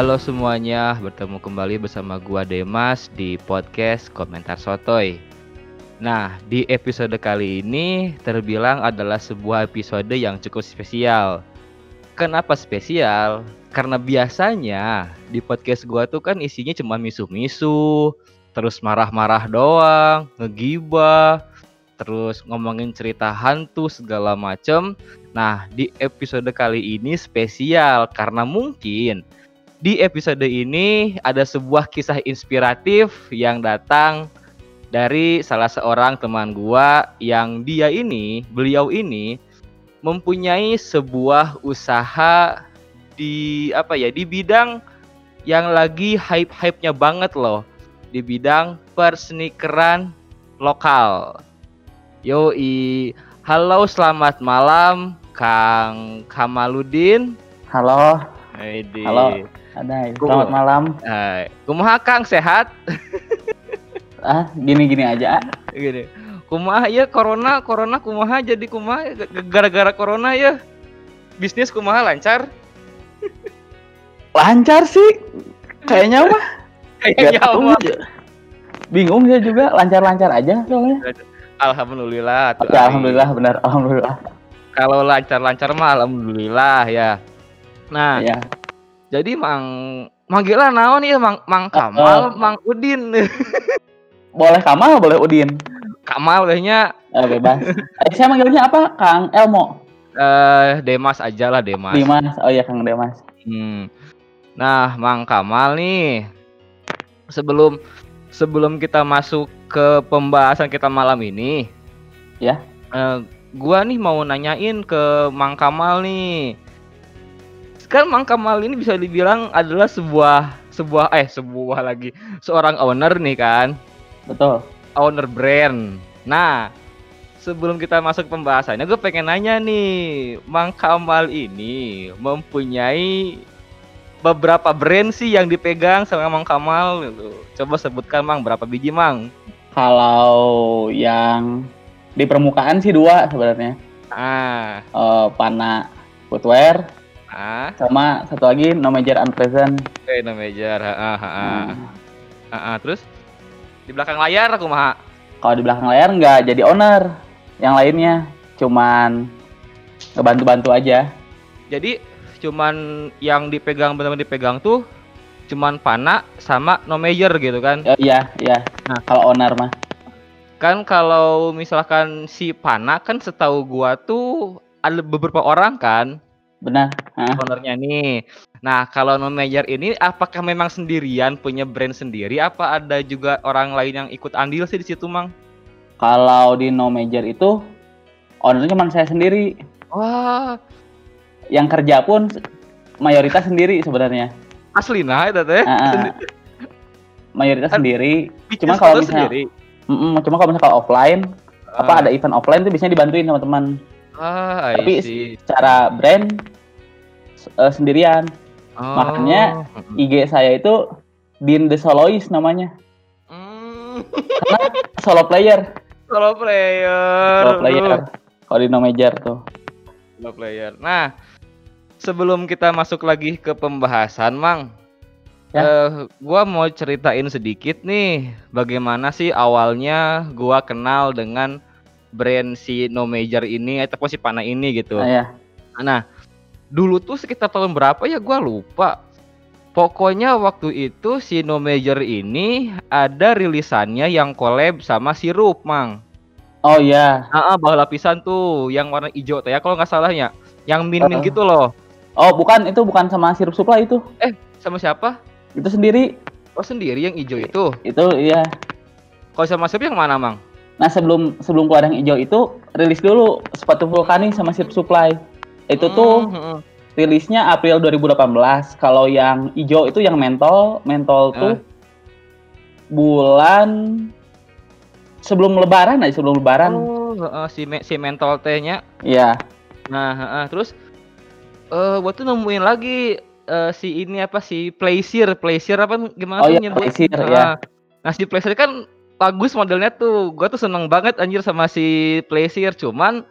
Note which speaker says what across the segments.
Speaker 1: Halo semuanya, bertemu kembali bersama gua Demas di podcast Komentar Sotoy. Nah, di episode kali ini terbilang adalah sebuah episode yang cukup spesial. Kenapa spesial? Karena biasanya di podcast gua tuh kan isinya cuma misu-misu, terus marah-marah doang, ngegibah, terus ngomongin cerita hantu segala macem. Nah, di episode kali ini spesial karena mungkin di episode ini ada sebuah kisah inspiratif yang datang dari salah seorang teman gua yang dia ini, beliau ini mempunyai sebuah usaha di apa ya, di bidang yang lagi hype-hype-nya banget loh. Di bidang persnikeran lokal. Yoi. Halo, selamat malam Kang Kamaludin.
Speaker 2: Halo. Halo. Ada. Selamat malam.
Speaker 1: Hai. Kumaha Kang sehat?
Speaker 2: Ah, gini-gini aja. ah.
Speaker 1: Gini. Kumaha ya corona, corona kumaha jadi kumaha gara-gara corona ya. Bisnis kumaha lancar?
Speaker 2: Lancar sih. Kayaknya mah.
Speaker 1: Kayaknya
Speaker 2: aja. Bingung saya juga. Lancar-lancar aja soalnya.
Speaker 1: Alhamdulillah. tuh,
Speaker 2: Ya, alhamdulillah benar. Alhamdulillah.
Speaker 1: Kalau lancar-lancar mah alhamdulillah ya. Nah,
Speaker 2: Ya.
Speaker 1: Jadi Mang manggilnya naon ya Mang Mang Kamal, Mang Udin.
Speaker 2: Boleh Kamal, boleh Udin.
Speaker 1: Kamal dehnya
Speaker 2: Eh, bebas. saya manggilnya apa? Kang Elmo.
Speaker 1: eh Demas aja lah Demas.
Speaker 2: Dimas. Oh iya, Kang Demas.
Speaker 1: Hmm. Nah, Mang Kamal nih, sebelum sebelum kita masuk ke pembahasan kita malam ini,
Speaker 2: Ya.
Speaker 1: eh, gua nih mau nanyain ke Mang Kamal nih. Kan Mang Kamal ini bisa dibilang adalah sebuah sebuah eh sebuah lagi seorang owner nih kan,
Speaker 2: Betul.
Speaker 1: owner brand. Nah, sebelum kita masuk pembahasannya, gue pengen nanya nih, Mang Kamal ini mempunyai beberapa brand sih yang dipegang sama Mang Kamal gitu. Coba sebutkan Mang berapa biji Mang?
Speaker 2: Kalau yang di permukaan sih dua sebenarnya.
Speaker 1: Ah,
Speaker 2: Eh, Pana Footwear
Speaker 1: ah,
Speaker 2: sama satu lagi No Major Unpresent.
Speaker 1: oke no major, ah, ah, ah,
Speaker 2: Hmm.
Speaker 1: ah, ah. terus di belakang layar aku mah.
Speaker 2: Kalau di belakang layar nggak jadi owner. Yang lainnya cuman ngebantu-bantu aja.
Speaker 1: Jadi cuman yang dipegang benar-benar dipegang tuh cuman Pana sama no major gitu kan?
Speaker 2: Eh, iya, iya.
Speaker 1: Nah.
Speaker 2: kalau owner mah.
Speaker 1: Kan kalau misalkan si Pana kan setahu gua tuh ada beberapa orang kan
Speaker 2: Benar. Hah?
Speaker 1: ownernya nih. Nah, kalau no major ini apakah memang sendirian punya brand sendiri apa ada juga orang lain yang ikut andil sih di situ, Mang?
Speaker 2: Kalau di No Major itu ownernya cuma saya sendiri.
Speaker 1: Wah,
Speaker 2: Yang kerja pun mayoritas sendiri sebenarnya.
Speaker 1: asli nah itu teh.
Speaker 2: Ah, mayoritas
Speaker 1: Kan
Speaker 2: sendiri.
Speaker 1: Bisnis
Speaker 2: kalau misalnya-
Speaker 1: sendiri.
Speaker 2: Cuma kalau misalnya kalau offline, apa
Speaker 1: Ah.
Speaker 2: ada event offline tuh biasanya dibantuin sama teman.
Speaker 1: Ah,
Speaker 2: Tapi
Speaker 1: see.
Speaker 2: secara brand eh, sendirian.
Speaker 1: Oh.
Speaker 2: makanya-. IG saya itu Din the Soloist namanya.
Speaker 1: Hmm,
Speaker 2: Solo player.
Speaker 1: solo player.
Speaker 2: Solo player. Kalau di No Major tuh.
Speaker 1: Solo player. Nah, sebelum kita masuk lagi ke pembahasan, Mang,
Speaker 2: Ya.
Speaker 1: eh, gua mau ceritain sedikit nih, bagaimana sih awalnya gua kenal dengan brand si No Major ini ataupun si Pana ini gitu.
Speaker 2: Nah, ya.
Speaker 1: Nah, dulu tuh sekitar tahun berapa ya gua lupa. Pokoknya waktu itu si No Major ini ada rilisannya yang collab sama sirup, Mang.
Speaker 2: Oh iya.
Speaker 1: Ah, ah, bahan lapisan tuh yang warna hijau tuh ya kalau nggak salahnya. Yang min-min
Speaker 2: Oh.
Speaker 1: gitu loh.
Speaker 2: Oh, bukan itu bukan sama sirup supply itu.
Speaker 1: Sama siapa?
Speaker 2: Itu sendiri.
Speaker 1: Oh sendiri yang hijau itu.
Speaker 2: Itu iya.
Speaker 1: Kalau sama siapa yang mana, Mang?
Speaker 2: Nah, sebelum sebelum keluar yang hijau itu rilis dulu sepatu vulkanis sama sirup supply. Itu tuh
Speaker 1: Hmm, hmm,
Speaker 2: rilisnya April 2018. Kalau yang hijau itu yang mentol, mentol tuh bulan sebelum lebaran aja sebelum lebaran.
Speaker 1: Oh, heeh, si me- si mentol tehnya.
Speaker 2: Iya.
Speaker 1: Nah, heeh, terus eh gua tuh nemuin lagi eh, si ini apa si Plaisir, Plaisir apa gimana
Speaker 2: Oh iya,
Speaker 1: nyebut?
Speaker 2: Plaisir,
Speaker 1: Heeh.
Speaker 2: ya.
Speaker 1: Nah, si Plaisir kan bagus modelnya tuh. Gua tuh seneng banget anjir sama si Plaisir, cuman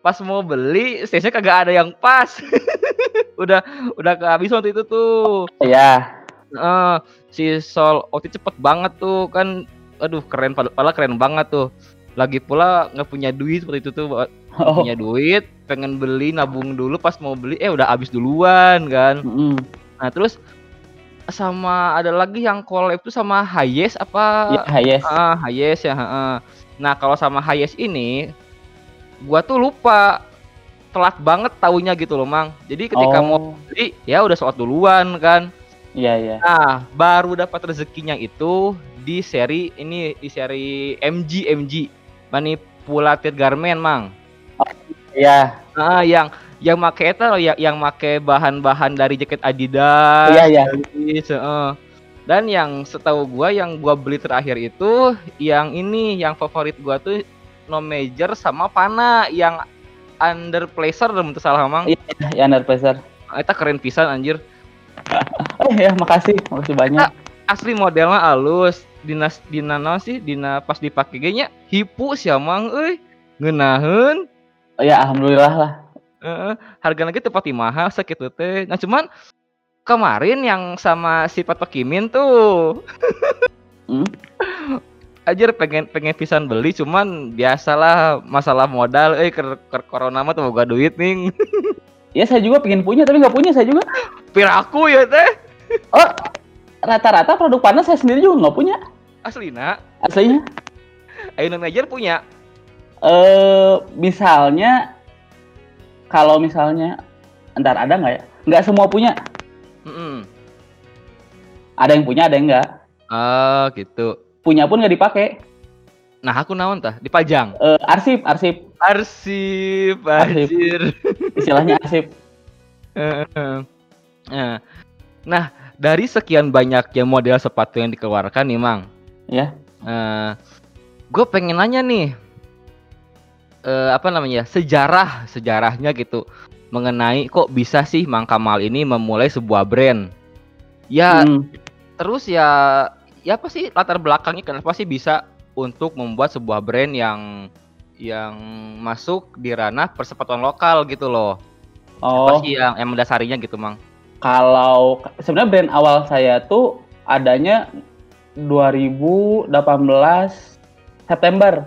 Speaker 1: pas mau beli stage kagak ada yang pas. udah udah kehabisan waktu itu tuh.
Speaker 2: Iya.
Speaker 1: Heeh, si Sol Oti cepet banget tuh kan. Aduh keren padahal keren banget tuh. Lagi pula nggak punya duit seperti itu tuh,
Speaker 2: Oh.
Speaker 1: punya duit, pengen beli nabung dulu pas mau beli eh udah habis duluan kan.
Speaker 2: Mm-mm.
Speaker 1: Nah terus sama ada lagi yang collab tuh sama Hayes apa
Speaker 2: Iya, Hayes.
Speaker 1: Ah, Hayes ya, heeh. Nah, kalau sama Hayes ini gua tuh lupa telat banget taunya gitu loh, Mang. Jadi ketika mau
Speaker 2: Oh.
Speaker 1: beli ya udah sholat duluan kan.
Speaker 2: Iya, iya.
Speaker 1: Nah, baru dapat rezekinya itu di seri ini di seri MG MG Manipulated Garment, Mang.
Speaker 2: Iya.
Speaker 1: Ah, yang yang make eta loh, yang yang make bahan-bahan dari jaket Adidas.
Speaker 2: Iya, iya.
Speaker 1: Levi's, heeh. Dan yang setahu gua yang gua beli terakhir itu yang ini yang favorit gua tuh No Major sama Pana yang Under Pleasure dalam salah mang.
Speaker 2: Iya, ya under pressure.
Speaker 1: Eta keren pisan anjir.
Speaker 2: Oh ya, makasih. Makasih banyak.
Speaker 1: Asli modelnya halus. Dinas dina naon sih? Dina pas dipake ge nya hipu sia mang euy. Ngeunaheun.
Speaker 2: Oh, ya, alhamdulillah lah.
Speaker 1: Heeh, harga lagi tepat mahal sakitu teh. Nah, cuman kemarin yang sama si Pato Kimin tuh
Speaker 2: Hmm?
Speaker 1: Anjir pengen pengen pisan beli cuman biasalah masalah modal eh ke, ke corona mah tuh boga duit nih.
Speaker 2: Ya, saya juga pengen punya tapi nggak punya saya juga.
Speaker 1: Piraku ya teh.
Speaker 2: Oh, rata-rata produk panas saya sendiri juga nggak punya.
Speaker 1: Aslina,
Speaker 2: Aslinya.
Speaker 1: Ayo Major punya.
Speaker 2: Eh, misalnya kalau misalnya ntar ada nggak ya? Nggak semua punya.
Speaker 1: Mm
Speaker 2: Ada yang punya, ada yang nggak.
Speaker 1: Oh, gitu.
Speaker 2: Punya pun nggak dipakai.
Speaker 1: Nah, aku naon tah? Dipajang.
Speaker 2: Eh, arsip, arsip.
Speaker 1: Arsip,
Speaker 2: Arsip.
Speaker 1: anjir.
Speaker 2: Istilahnya arsip.
Speaker 1: Heeh. Nah, nah, dari sekian banyak ya model sepatu yang dikeluarkan nih, Mang.
Speaker 2: Ya.
Speaker 1: Eh, gue pengen nanya nih, eh, apa namanya sejarah sejarahnya gitu mengenai kok bisa sih Mang Kamal ini memulai sebuah brand. Ya
Speaker 2: Hmm.
Speaker 1: terus ya ya apa sih latar belakangnya kenapa sih bisa untuk membuat sebuah brand yang yang masuk di ranah persepatuan lokal gitu loh. Apa
Speaker 2: Oh,
Speaker 1: sih yang, yang mendasarinya gitu Mang?
Speaker 2: kalau sebenarnya brand awal saya tuh adanya 2018 September.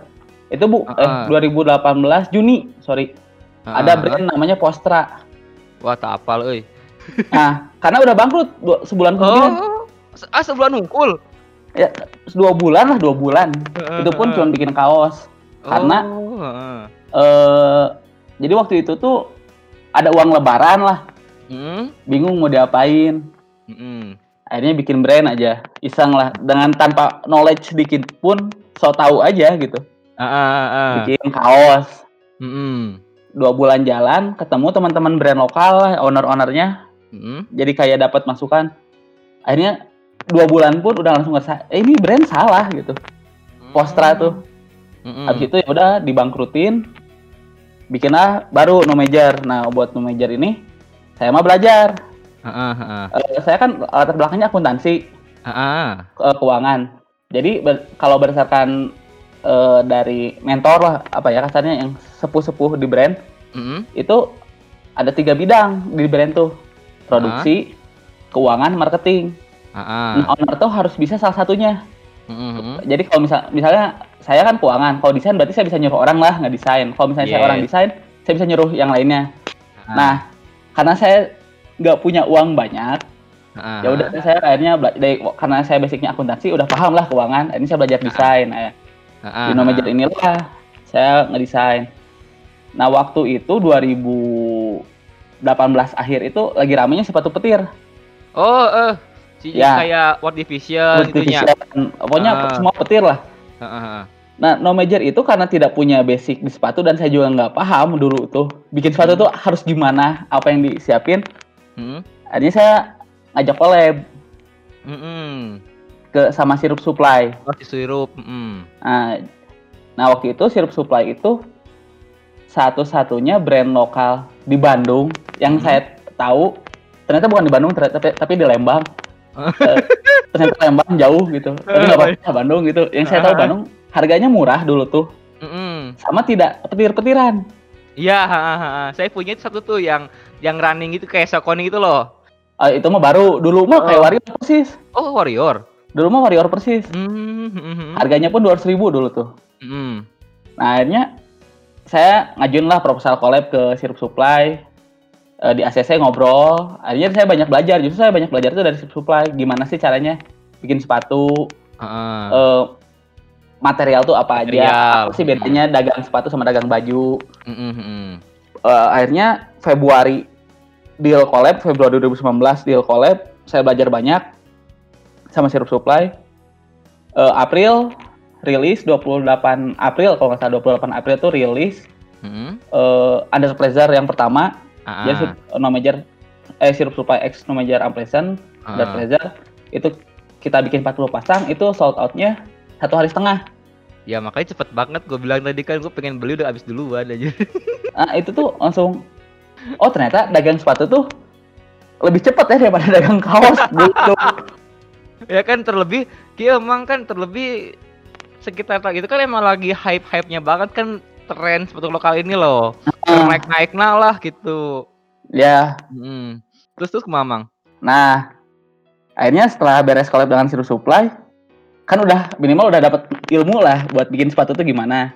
Speaker 2: Itu Bu,
Speaker 1: Heeh.
Speaker 2: eh 2018 Juni, sorry. Ada
Speaker 1: Heeh.
Speaker 2: brand namanya Postra.
Speaker 1: Wah tak apal euy.
Speaker 2: Nah, karena udah bangkrut sebulan kemudian.
Speaker 1: Oh, ah sebulan hungkul.
Speaker 2: Ya, dua bulan lah, dua bulan. Itu pun cuma bikin kaos. karena-
Speaker 1: heeh.
Speaker 2: Eh, jadi waktu itu tuh ada uang lebaran lah,
Speaker 1: Mm,
Speaker 2: bingung mau diapain.
Speaker 1: mm,
Speaker 2: Akhirnya bikin brand aja, iseng lah, dengan tanpa knowledge sedikit pun, so tahu aja gitu.
Speaker 1: Ah, ah, ah.
Speaker 2: Bikin kaos,
Speaker 1: Mm,
Speaker 2: dua bulan jalan, ketemu teman-teman brand lokal owner-ownernya,
Speaker 1: mm,
Speaker 2: jadi kayak dapat masukan. Akhirnya dua bulan pun udah langsung ngerasa, eh ini brand salah gitu. Postra tuh.
Speaker 1: Mm,
Speaker 2: Habis itu ya udah dibangkrutin, bikinlah baru no major. Nah buat no major ini saya mah belajar.
Speaker 1: ah,
Speaker 2: Eh, saya kan latar belakangnya akuntansi eh, keuangan. Jadi ber- kalau berdasarkan eh, dari mentor lah apa ya kasarnya yang sepuh-sepuh di brand
Speaker 1: Mm,
Speaker 2: itu ada tiga bidang di brand tuh produksi, keuangan, marketing. Nah, owner tuh harus bisa salah satunya.
Speaker 1: Mm,
Speaker 2: Jadi kalau misal misalnya saya kan keuangan, kalau desain berarti saya bisa nyuruh orang lah nggak desain. Kalau misalnya saya
Speaker 1: Yes.
Speaker 2: orang desain, saya bisa nyuruh yang lainnya.
Speaker 1: ah.
Speaker 2: Nah, karena saya nggak punya uang banyak,
Speaker 1: Ah,
Speaker 2: ya udah saya akhirnya dari, karena saya basicnya akuntansi udah paham lah keuangan. Ini saya belajar desain.
Speaker 1: Ah, ah,
Speaker 2: di No Major inilah saya ngedesain. Nah waktu itu 2018 akhir itu lagi ramenya sepatu petir.
Speaker 1: Oh, eh, si
Speaker 2: Ya.
Speaker 1: kayak World Division gitunya.
Speaker 2: Multivision, pokoknya
Speaker 1: Ah.
Speaker 2: semua petir lah.
Speaker 1: Ah, ah, ah.
Speaker 2: Nah, no major itu karena tidak punya basic di sepatu dan saya juga nggak paham dulu tuh bikin sepatu tuh harus gimana, apa yang disiapin.
Speaker 1: Mm,
Speaker 2: Akhirnya saya ngajak collab
Speaker 1: mm, mm.
Speaker 2: ke sama sirup supply.
Speaker 1: Oh, si sirup. Mm.
Speaker 2: Nah, nah waktu itu sirup supply itu satu-satunya brand lokal di Bandung yang
Speaker 1: Hmm.
Speaker 2: saya tahu ternyata bukan di Bandung ternyata, tapi, tapi di Lembang. Eh, ternyata Lembang jauh gitu. Tapi nggak apa-apa Bandung gitu. Yang saya tahu
Speaker 1: Ah.
Speaker 2: Bandung harganya murah dulu tuh
Speaker 1: Mm, mm.
Speaker 2: sama tidak petir-petiran.
Speaker 1: Iya. Saya punya satu tuh yang yang running itu kayak Saucony itu loh.
Speaker 2: Ah, itu mah baru. Dulu mah kayak
Speaker 1: Oh.
Speaker 2: Warrior persis.
Speaker 1: Oh, Warrior.
Speaker 2: Dulu mah Warrior persis.
Speaker 1: Hmm, hmm, hmm.
Speaker 2: Harganya pun 200 ribu dulu tuh.
Speaker 1: Hmm.
Speaker 2: Nah akhirnya saya ngajuin lah proposal collab ke Sirup Supply Eh, di ACC ngobrol. Akhirnya saya banyak belajar. Justru saya banyak belajar tuh dari Supply. Gimana sih caranya bikin sepatu,
Speaker 1: Heeh.
Speaker 2: eh, material tuh apa aja,
Speaker 1: Material.
Speaker 2: apa sih bedanya dagang sepatu sama dagang baju.
Speaker 1: Hmm, hmm.
Speaker 2: Eh, akhirnya Februari deal collab, Februari 2019 deal collab, saya belajar banyak sama Sirup Supply. Eh, April rilis 28 April kalau nggak salah 28 April tuh rilis
Speaker 1: Hmm.
Speaker 2: eh Under Pleasure yang pertama
Speaker 1: Ah,
Speaker 2: jadi sup- no major eh Sirup Supply X no major unpleasant
Speaker 1: ah.
Speaker 2: Under Pleasure itu kita bikin 40 pasang itu sold outnya satu hari setengah
Speaker 1: Ya makanya cepet banget gue bilang tadi kan gue pengen beli udah habis duluan aja.
Speaker 2: nah itu tuh langsung oh ternyata dagang sepatu tuh lebih cepat ya daripada dagang kaos gitu
Speaker 1: ya kan terlebih kia emang kan terlebih sekitar itu kan emang lagi hype hype nya banget kan tren sepatu lokal ini loh naik naik lah gitu
Speaker 2: ya
Speaker 1: Hmm. terus terus ke Mamang
Speaker 2: Nah, akhirnya setelah beres collab dengan Siru Supply, kan udah minimal udah dapat ilmu lah buat bikin sepatu tuh gimana.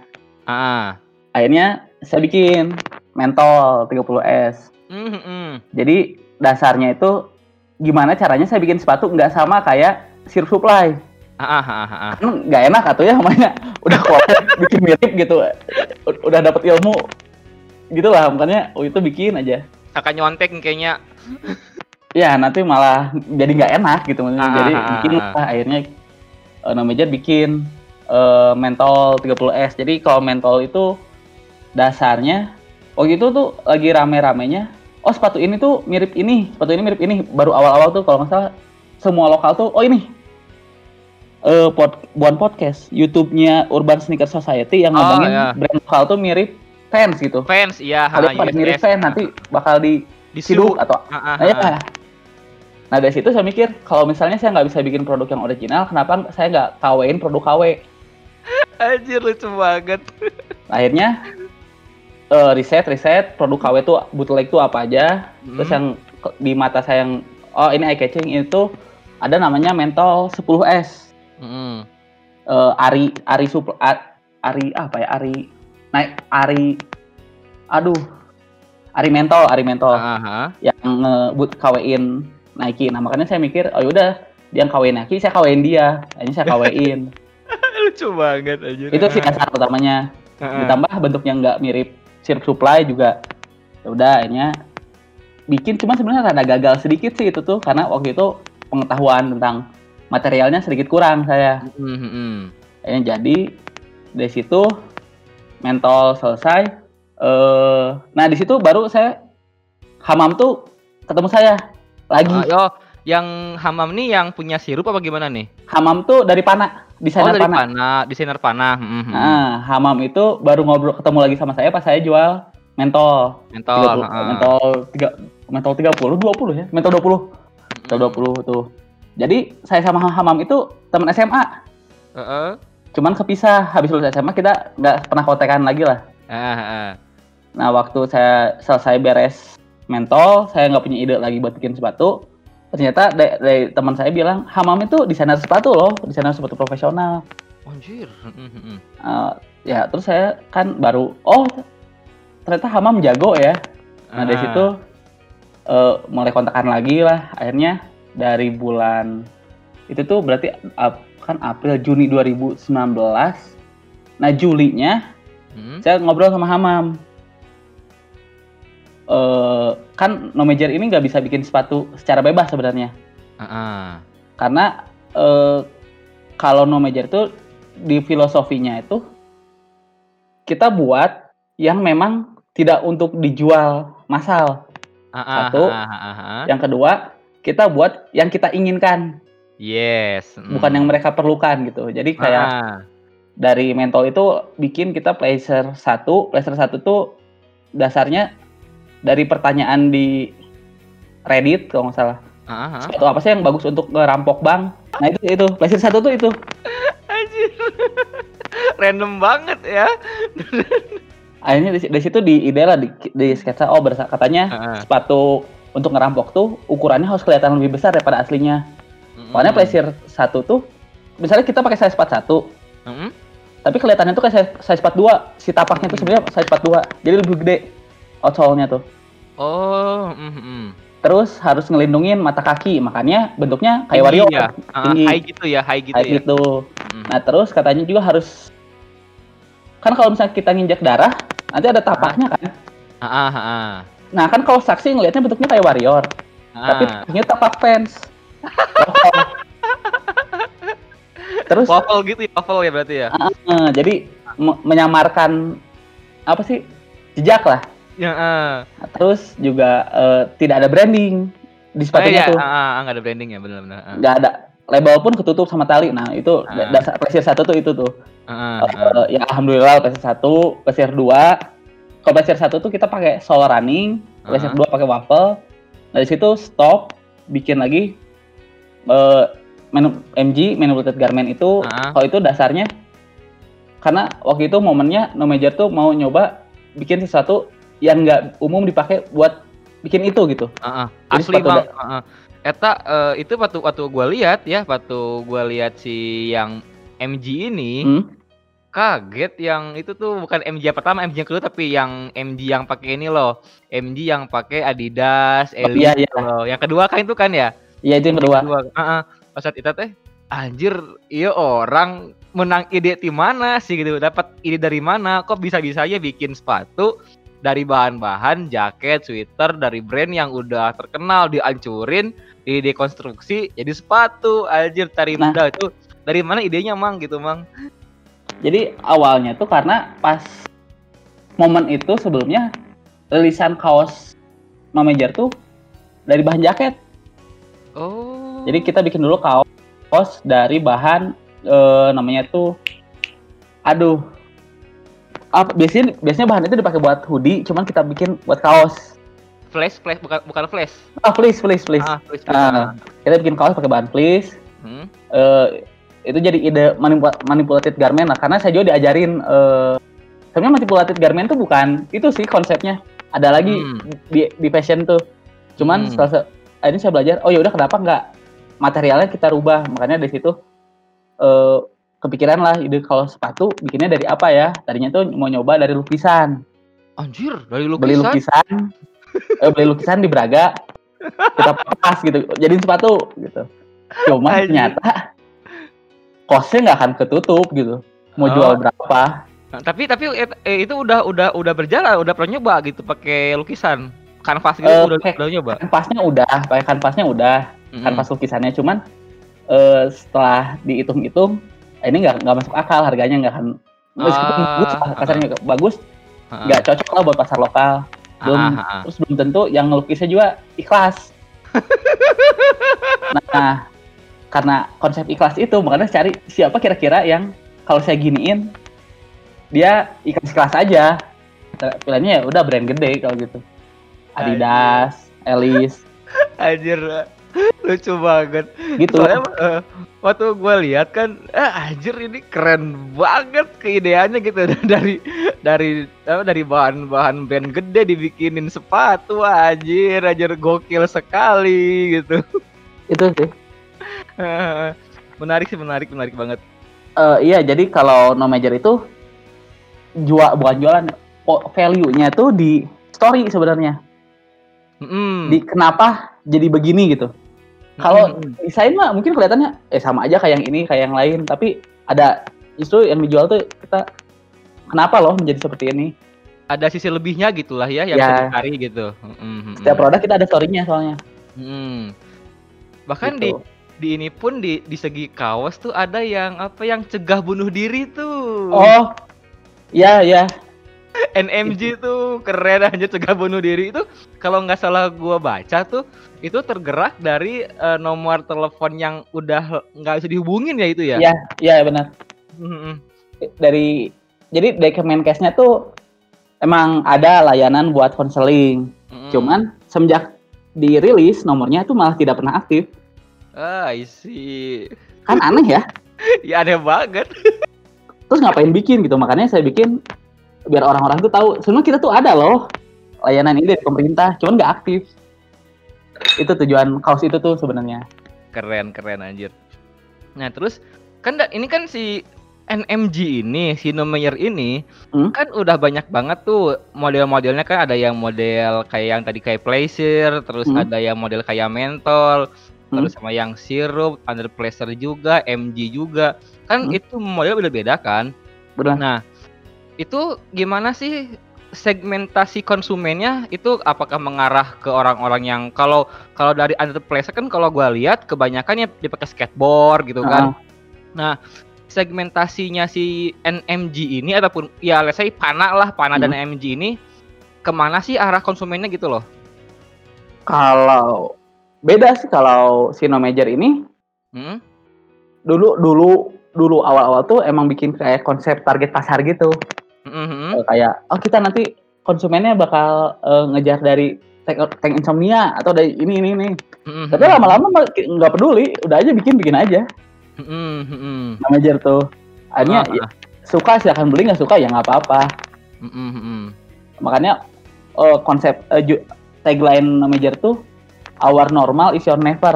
Speaker 1: ah
Speaker 2: Akhirnya saya bikin Mentol 30S.
Speaker 1: Hmm, hmm, hmm.
Speaker 2: Jadi dasarnya itu gimana caranya saya bikin sepatu nggak sama kayak Siru Supply.
Speaker 1: Ah ah ah ah
Speaker 2: Kan nggak enak atau ya namanya udah collab bikin mirip gitu. Udah dapat ilmu gitu lah makanya oh itu bikin aja.
Speaker 1: akan nyontek kayaknya
Speaker 2: Ya nanti malah jadi nggak enak gitu maksudnya.
Speaker 1: Ah,
Speaker 2: jadi
Speaker 1: ah, ah,
Speaker 2: bikin
Speaker 1: ah.
Speaker 2: lah akhirnya uh, namanya bikin eh, mentol 30S. Jadi kalau mentol itu dasarnya waktu itu tuh lagi rame-ramenya. Oh sepatu ini tuh mirip ini, sepatu ini mirip ini. Baru awal-awal tuh kalau nggak salah semua lokal tuh oh ini eh pod, buan podcast YouTube-nya Urban Sneaker Society yang
Speaker 1: Oh,
Speaker 2: ngomongin
Speaker 1: iya.
Speaker 2: brand lokal tuh mirip fans gitu.
Speaker 1: fans iya
Speaker 2: Kalau pada mirip
Speaker 1: USS.
Speaker 2: fans nanti bakal di
Speaker 1: disuruh
Speaker 2: siduk atau
Speaker 1: ah, ah,
Speaker 2: Nah, ya.
Speaker 1: ah.
Speaker 2: Nah dari situ saya mikir kalau misalnya saya nggak bisa bikin produk yang original, kenapa saya nggak KW-in produk KW?
Speaker 1: anjir lucu banget
Speaker 2: Akhirnya eh, riset riset produk KW itu bootleg itu apa aja. Terus
Speaker 1: Hmm.
Speaker 2: yang ke- di mata saya yang oh ini eye catching itu ada namanya Mentol 10S.
Speaker 1: Hmm.
Speaker 2: Eh, Ari Ari Supl Ari apa ya Ari naik Ari aduh Ari Mentol Ari Mentol
Speaker 1: Ah, ah.
Speaker 2: yang ngebut KW-in Nike. Nah makanya saya mikir oh yaudah dia yang KW-in Nike, saya KW-in dia. Akhirnya saya KW-in.
Speaker 1: lucu banget anjir
Speaker 2: itu sih dasar utamanya.
Speaker 1: Ah, ah.
Speaker 2: Ditambah bentuknya nggak mirip Cirque Supply juga. Ya udah akhirnya bikin cuma sebenarnya rada gagal sedikit sih itu tuh karena waktu itu pengetahuan tentang materialnya sedikit kurang saya.
Speaker 1: Hmm, hmm, hmm.
Speaker 2: Akhirnya jadi dari situ mentol selesai. Eh, nah di situ baru saya Hamam tuh ketemu saya lagi.
Speaker 1: Ah, yo, yang Hamam nih yang punya sirup apa gimana nih?
Speaker 2: Hamam tuh dari Pana,
Speaker 1: Oh
Speaker 2: desainer
Speaker 1: dari
Speaker 2: Pana.
Speaker 1: panah, desainer panah. Hmm, hmm, hmm.
Speaker 2: Nah, Hamam itu baru ngobrol ketemu lagi sama saya pas saya jual mentol.
Speaker 1: Mentol.
Speaker 2: 30,
Speaker 1: ah.
Speaker 2: mentol 3 mentol 30 20 ya. Mentol 20. Mentol 20 tuh. Jadi saya sama Hamam itu teman SMA.
Speaker 1: Heeh.
Speaker 2: Cuman kepisah habis lulus SMA kita nggak pernah kontekan lagi lah.
Speaker 1: Ah, ah.
Speaker 2: Nah, waktu saya selesai beres mentol, saya nggak punya ide lagi buat bikin sepatu. Ternyata dari, dari teman saya bilang, Hamam itu desainer sepatu loh, desainer sepatu profesional.
Speaker 1: Anjir.
Speaker 2: Eh, ya terus saya kan baru oh ternyata Hamam jago ya nah dari
Speaker 1: Ah.
Speaker 2: situ eh, mulai kontakan lagi lah akhirnya dari bulan itu tuh berarti kan April Juni 2019 nah Julinya
Speaker 1: Hmm.
Speaker 2: saya ngobrol sama Hamam eh kan no major ini nggak bisa bikin sepatu secara bebas sebenarnya
Speaker 1: Ah, ah.
Speaker 2: karena eh, kalau no major itu di filosofinya itu kita buat yang memang tidak untuk dijual massal.
Speaker 1: Ah, ah,
Speaker 2: Satu.
Speaker 1: ah, ah.
Speaker 2: Yang kedua, kita buat yang kita inginkan,
Speaker 1: Yes.
Speaker 2: bukan yang mereka perlukan gitu. Jadi kayak
Speaker 1: Ah,
Speaker 2: dari mentol itu bikin kita pleasure satu, pleasure satu tuh dasarnya dari pertanyaan di Reddit kalau nggak salah.
Speaker 1: ah, ah.
Speaker 2: Sepatu apa sih yang bagus untuk ngerampok bank? Nah itu itu pleasure satu tuh itu.
Speaker 1: Anjir. Random banget ya.
Speaker 2: akhirnya dari, dari situ di ide lah di, di sketsa oh berasa katanya
Speaker 1: Heeh.
Speaker 2: sepatu untuk ngerampok tuh ukurannya harus kelihatan lebih besar daripada aslinya.
Speaker 1: Mm-mm.
Speaker 2: Soalnya Playsir 1 tuh misalnya kita pakai size 41
Speaker 1: Mm-mm.
Speaker 2: tapi kelihatannya tuh kayak size, size 42 si tapaknya tuh sebenarnya size 42 jadi lebih gede outsole-nya tuh
Speaker 1: Oh, mm-mm.
Speaker 2: terus harus ngelindungin mata kaki makanya bentuknya kayak
Speaker 1: Tinggi
Speaker 2: warrior
Speaker 1: ya? Ah,
Speaker 2: tinggi.
Speaker 1: high gitu ya, high gitu
Speaker 2: kayak
Speaker 1: ya.
Speaker 2: gitu
Speaker 1: Mm.
Speaker 2: nah terus katanya juga harus kan kalau misalnya kita nginjak darah nanti ada tapaknya kan
Speaker 1: ah, ah, ah.
Speaker 2: Nah kan kalau saksi ngelihatnya bentuknya kayak warrior tapi
Speaker 1: Ah.
Speaker 2: tapaknya tapak fans terus
Speaker 1: waffle gitu ya, waffle ya berarti ya.
Speaker 2: eh, jadi me- menyamarkan apa sih jejak lah
Speaker 1: Ya.
Speaker 2: Nah, terus juga eh, tidak ada branding di
Speaker 1: Oh,
Speaker 2: sepatunya
Speaker 1: iya,
Speaker 2: tuh
Speaker 1: ah, nggak ada branding ya, benar-benar.
Speaker 2: Nggak ada label pun ketutup sama tali nah itu
Speaker 1: Ah.
Speaker 2: dasar Playsir satu tuh itu tuh
Speaker 1: ah, ah.
Speaker 2: Eh, ya alhamdulillah Playsir satu Playsir dua kalau Playsir satu tuh kita pakai sole running Playsir
Speaker 1: Ah.
Speaker 2: dua pakai waffle dari situ stop bikin lagi eh menu MG manipulated garment itu
Speaker 1: Ah.
Speaker 2: kalau itu dasarnya karena waktu itu momennya No Major tuh mau nyoba bikin sesuatu yang nggak umum dipakai buat bikin itu gitu. Jadi
Speaker 1: Asli bang. Eta eh, itu waktu waktu gue lihat ya, waktu gue lihat si yang MG ini
Speaker 2: Hmm?
Speaker 1: Kaget yang itu tuh bukan MG yang pertama, MG yang kedua tapi yang MG yang pakai ini loh, MG yang pakai Adidas,
Speaker 2: Oh,
Speaker 1: Elite
Speaker 2: iya, iya.
Speaker 1: loh. Yang kedua kan itu kan ya?
Speaker 2: Iya itu yang kedua.
Speaker 1: Kedua. Ah. Pas saat itu teh anjir, iya orang menang ide di mana sih gitu. Dapat ide dari mana? Kok bisa-bisanya bikin sepatu dari bahan-bahan jaket, sweater dari brand yang udah terkenal dihancurin, di dekonstruksi jadi sepatu. Anjir, dari
Speaker 2: Nah.
Speaker 1: itu dari mana idenya, Mang gitu, Mang?
Speaker 2: Jadi awalnya tuh karena pas momen itu sebelumnya rilisan kaos Mamajer tuh dari bahan jaket.
Speaker 1: Oh.
Speaker 2: Jadi kita bikin dulu kaos, kaos dari bahan eh, namanya tuh aduh apa biasanya biasanya bahan itu dipakai buat hoodie, cuman kita bikin buat kaos.
Speaker 1: flash, flash bukan bukan flash.
Speaker 2: Ah, please, please, please.
Speaker 1: Ah, flash.
Speaker 2: Ah. Kita bikin kaos pakai bahan fleece.
Speaker 1: Hmm.
Speaker 2: eh itu jadi ide manipula- manipulated garment lah karena saya juga diajarin eh sebenarnya manipulated garment tuh bukan itu sih konsepnya ada lagi
Speaker 1: Hmm.
Speaker 2: di, di fashion tuh cuman
Speaker 1: Hmm.
Speaker 2: setelah se- akhirnya saya belajar oh ya udah kenapa nggak materialnya kita rubah makanya dari situ eh kepikiran lah ide kalau sepatu bikinnya dari apa ya tadinya tuh mau nyoba dari lukisan
Speaker 1: Anjir, dari
Speaker 2: beli
Speaker 1: lukisan.
Speaker 2: lukisan eh, beli lukisan di Braga kita pas gitu jadiin sepatu gitu cuma
Speaker 1: Anjir.
Speaker 2: ternyata kosnya nggak akan ketutup gitu mau
Speaker 1: Oh.
Speaker 2: jual berapa
Speaker 1: Nah, tapi tapi eh, itu udah udah udah berjalan, udah pernah nyoba gitu pakai lukisan. Kanvas gitu
Speaker 2: Eh,
Speaker 1: udah udah nyoba.
Speaker 2: kanvasnya udah pakai kanvasnya udah
Speaker 1: Mm-mm.
Speaker 2: kanvas lukisannya cuman eh, setelah dihitung-hitung eh, ini nggak nggak masuk akal harganya nggak akan meskipun
Speaker 1: Ah,
Speaker 2: bagus lah, kasarnya bagus
Speaker 1: Heeh.
Speaker 2: nggak cocok lah buat pasar lokal belum
Speaker 1: Ah, ah, ah.
Speaker 2: terus belum tentu yang ngelukisnya juga ikhlas nah karena konsep ikhlas itu makanya cari siapa kira-kira yang kalau saya giniin dia ikhlas-ikhlas aja pilihannya ya udah brand gede kalau gitu Adidas, Elis
Speaker 1: Anjir. Lucu banget.
Speaker 2: gitu
Speaker 1: Soalnya eh, waktu gue lihat kan, eh, anjir ini keren banget keideannya gitu dari dari apa dari bahan-bahan brand gede dibikinin sepatu anjir, anjir gokil sekali gitu.
Speaker 2: itu sih
Speaker 1: menarik sih menarik menarik banget.
Speaker 2: Eh, iya jadi kalau no major itu jual bukan jualan value-nya tuh di story sebenarnya
Speaker 1: Mm-mm.
Speaker 2: di kenapa jadi begini gitu kalau
Speaker 1: Mm-mm.
Speaker 2: desain mah mungkin kelihatannya eh sama aja kayak yang ini kayak yang lain tapi ada justru yang dijual tuh kita kenapa loh menjadi seperti ini
Speaker 1: ada sisi lebihnya gitulah ya yang
Speaker 2: Ya.
Speaker 1: bisa dicari gitu. Mm-mm, mm-mm.
Speaker 2: setiap produk kita ada story-nya soalnya
Speaker 1: Mm. Bahkan
Speaker 2: Gitu.
Speaker 1: di ini pun di di segi kaos tuh ada yang apa yang cegah bunuh diri tuh.
Speaker 2: oh ya ya
Speaker 1: NMG tuh keren aja cegah bunuh diri itu kalau nggak salah gua baca tuh itu tergerak dari eh, nomor telepon yang udah nggak bisa dihubungin ya itu ya.
Speaker 2: Iya. ya benar dari jadi dari Kemenkesnya tuh emang ada layanan buat konseling
Speaker 1: Mm-mm.
Speaker 2: cuman semenjak dirilis nomornya tuh malah tidak pernah aktif
Speaker 1: ah I see.
Speaker 2: kan aneh ya
Speaker 1: ya aneh banget.
Speaker 2: terus ngapain bikin gitu makanya saya bikin biar orang-orang tuh tahu sebenarnya kita tuh ada loh layanan ini dari pemerintah cuman nggak aktif itu tujuan kaos itu tuh sebenarnya
Speaker 1: Keren keren anjir. Nah, terus kan ini kan si NMG ini, si Nomeyer ini
Speaker 2: Hmm?
Speaker 1: kan udah banyak banget tuh model-modelnya kan ada yang model kayak yang tadi kayak Pleasure, terus
Speaker 2: Hmm.
Speaker 1: ada yang model kayak Mentol,
Speaker 2: Hmm.
Speaker 1: Terus sama yang Sirup, Under Pleasure juga, MG juga. Kan
Speaker 2: Hmm.
Speaker 1: itu model beda-beda kan.
Speaker 2: benar
Speaker 1: Nah, itu gimana sih segmentasi konsumennya itu apakah mengarah ke orang-orang yang kalau kalau dari under pleasure kan kalau gua lihat kebanyakan ya dipakai skateboard gitu kan. Nah, segmentasinya si NMG ini ataupun ya let's say Pana lah, Pana dan NMG ini ke mana sih arah konsumennya gitu loh?
Speaker 2: kalau beda sih kalau Sino Major ini
Speaker 1: Hmm?
Speaker 2: dulu dulu dulu awal-awal tuh emang bikin kayak konsep target pasar gitu
Speaker 1: Mhm.
Speaker 2: Eh, kayak oh kita nanti konsumennya bakal eh, ngejar dari tank, tank insomnia atau dari ini ini ini
Speaker 1: Mhm.
Speaker 2: tapi lama-lama nggak peduli udah aja bikin bikin aja
Speaker 1: Mhm, mhm.
Speaker 2: Sino Major tuh akhirnya
Speaker 1: Ah,
Speaker 2: ya, suka silahkan beli nggak suka ya nggak apa-apa
Speaker 1: Mhm, mhm.
Speaker 2: makanya eh, konsep eh, ju- tagline Major tuh our normal is your never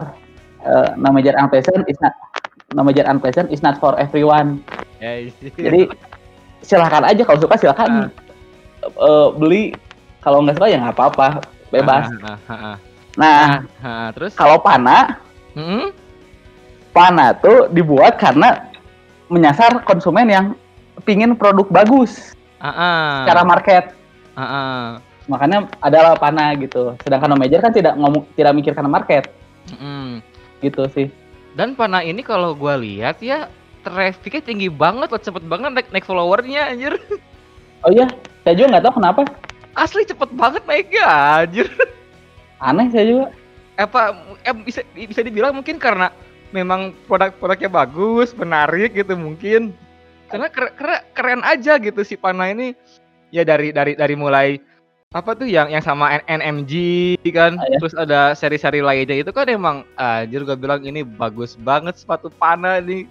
Speaker 2: Eh, Major unpleasant is not Major unpleasant is not for everyone
Speaker 1: Ya, iya.
Speaker 2: jadi silahkan aja kalau suka silahkan Eh, beli kalau nggak suka ya nggak apa-apa bebas
Speaker 1: Ah, ah, ah, ah.
Speaker 2: nah
Speaker 1: Ah, terus
Speaker 2: kalau pana
Speaker 1: Mhm.
Speaker 2: pana tuh dibuat karena menyasar konsumen yang pingin produk bagus
Speaker 1: Ah, ah.
Speaker 2: secara market
Speaker 1: Ah, ah.
Speaker 2: Makanya adalah pana gitu sedangkan no major kan tidak ngomong tidak mikirkan market
Speaker 1: Mhm.
Speaker 2: gitu sih
Speaker 1: Dan Pana ini kalau gua lihat ya trafficnya tinggi banget loh, cepet banget naik naik followernya anjir.
Speaker 2: oh iya saya juga nggak tahu kenapa
Speaker 1: Asli cepet banget naiknya anjir.
Speaker 2: aneh saya juga
Speaker 1: Apa eh, bisa bisa dibilang mungkin karena memang produk-produknya bagus, menarik gitu mungkin. Karena keren, keren, keren aja gitu si Pana ini. Ya dari dari dari mulai apa tuh yang yang sama NMG kan,
Speaker 2: Ah, ya.
Speaker 1: terus ada seri-seri lainnya itu kan emang anjir gua bilang ini bagus banget sepatu Pana nih.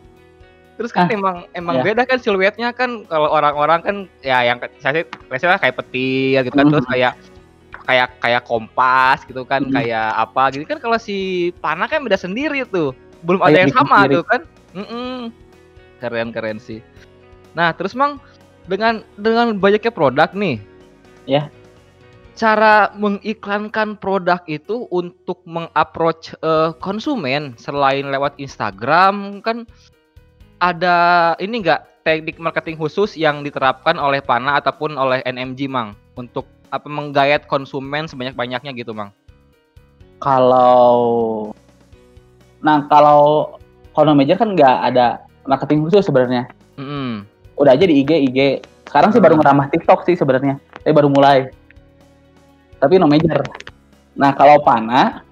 Speaker 1: Terus kan
Speaker 2: Ah,
Speaker 1: emang emang
Speaker 2: ya.
Speaker 1: beda kan siluetnya kan kalau orang-orang kan ya yang saya sih biasanya kayak petir gitu kan terus
Speaker 2: Mhm.
Speaker 1: kayak kayak kayak kompas gitu kan
Speaker 2: Mhm.
Speaker 1: kayak apa gitu kan kalau si Pana kan beda sendiri tuh belum ada
Speaker 2: Kayak
Speaker 1: yang
Speaker 2: bikin
Speaker 1: sama
Speaker 2: sendiri.
Speaker 1: tuh kan Mm-mm. keren keren sih nah terus mang dengan dengan banyaknya produk nih
Speaker 2: Ya.
Speaker 1: Cara mengiklankan produk itu untuk mengapproach eh, konsumen selain lewat Instagram kan ada ini enggak teknik marketing khusus yang diterapkan oleh Pana ataupun oleh NMG Mang? Untuk apa menggayat konsumen sebanyak-banyaknya gitu Mang.
Speaker 2: kalau nah kalau kalau major kan nggak ada marketing khusus sebenarnya.
Speaker 1: Mm-mm.
Speaker 2: udah aja di IG IG sekarang sih baru ngeramah TikTok sih sebenarnya. Saya baru mulai tapi no major nah kalau Pana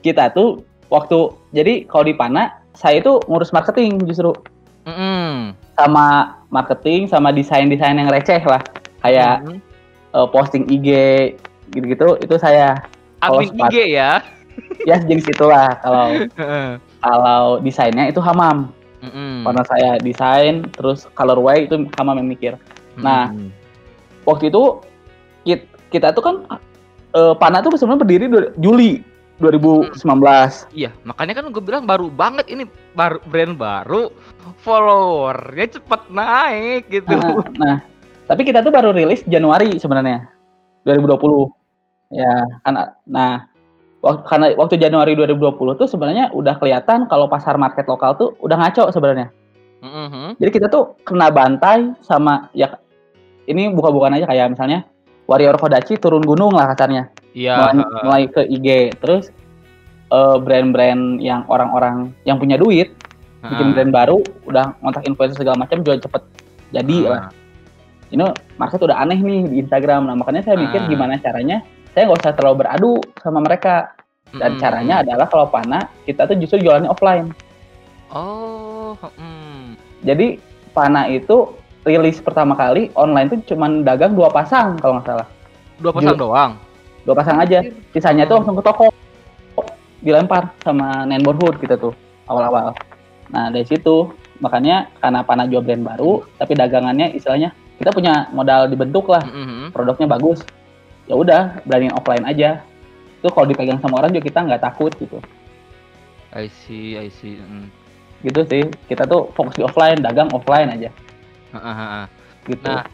Speaker 2: kita tuh waktu jadi kalau di Pana saya itu ngurus marketing justru
Speaker 1: Mm-mm.
Speaker 2: sama marketing sama desain desain yang receh lah kayak
Speaker 1: Mhm.
Speaker 2: eh, posting IG gitu-gitu itu saya
Speaker 1: admin IG ya.
Speaker 2: ya jenis itulah kalau kalau desainnya itu Hamam
Speaker 1: Mm-mm.
Speaker 2: karena saya desain terus colorway itu Hamam yang mikir nah,
Speaker 1: Mm-mm.
Speaker 2: waktu itu kita, kita tuh kan eh, Pana tuh sebenarnya berdiri Juli 2019
Speaker 1: Iya, makanya kan gue bilang baru banget ini baru brand baru, followernya cepet naik gitu.
Speaker 2: nah, nah, tapi kita tuh baru rilis Januari sebenarnya 2020 ya karena nah waktu karena waktu Januari 2020 tuh sebenarnya udah kelihatan kalau pasar market lokal tuh udah ngaco sebenarnya.
Speaker 1: Mhm.
Speaker 2: jadi kita tuh kena bantai sama ya ini buka-bukaan aja kayak misalnya Warrior Kodachi turun gunung lah kasarnya
Speaker 1: Iya.
Speaker 2: mulai, mulai ke IG terus eh, brand-brand yang orang-orang yang punya duit bikin
Speaker 1: heeh.
Speaker 2: brand baru udah ngontak influencer segala macam juga cepet jadi
Speaker 1: Heeh.
Speaker 2: lah ini market udah aneh nih di Instagram nah makanya saya mikir
Speaker 1: Ah.
Speaker 2: gimana caranya saya nggak usah terlalu beradu sama mereka dan
Speaker 1: Mm-mm.
Speaker 2: caranya adalah kalau Pana kita tuh justru jualannya offline
Speaker 1: Oh, mm.
Speaker 2: jadi Pana itu rilis pertama kali online tuh cuman dagang dua pasang kalau nggak salah.
Speaker 1: Dua pasang doang.
Speaker 2: dua pasang aja. Sisanya tuh langsung ke toko. Dilempar sama neighborhood gitu tuh awal-awal. Nah dari situ makanya karena Pana jual brand baru tapi dagangannya istilahnya kita punya modal dibentuk lah.
Speaker 1: Mhm.
Speaker 2: produknya bagus. Ya udah berani offline aja. Itu kalau dipegang sama orang juga kita nggak takut gitu.
Speaker 1: I see, I see. Mm.
Speaker 2: gitu sih. Kita tuh fokus di offline dagang offline aja
Speaker 1: Heeh,
Speaker 2: gitu
Speaker 1: Nah,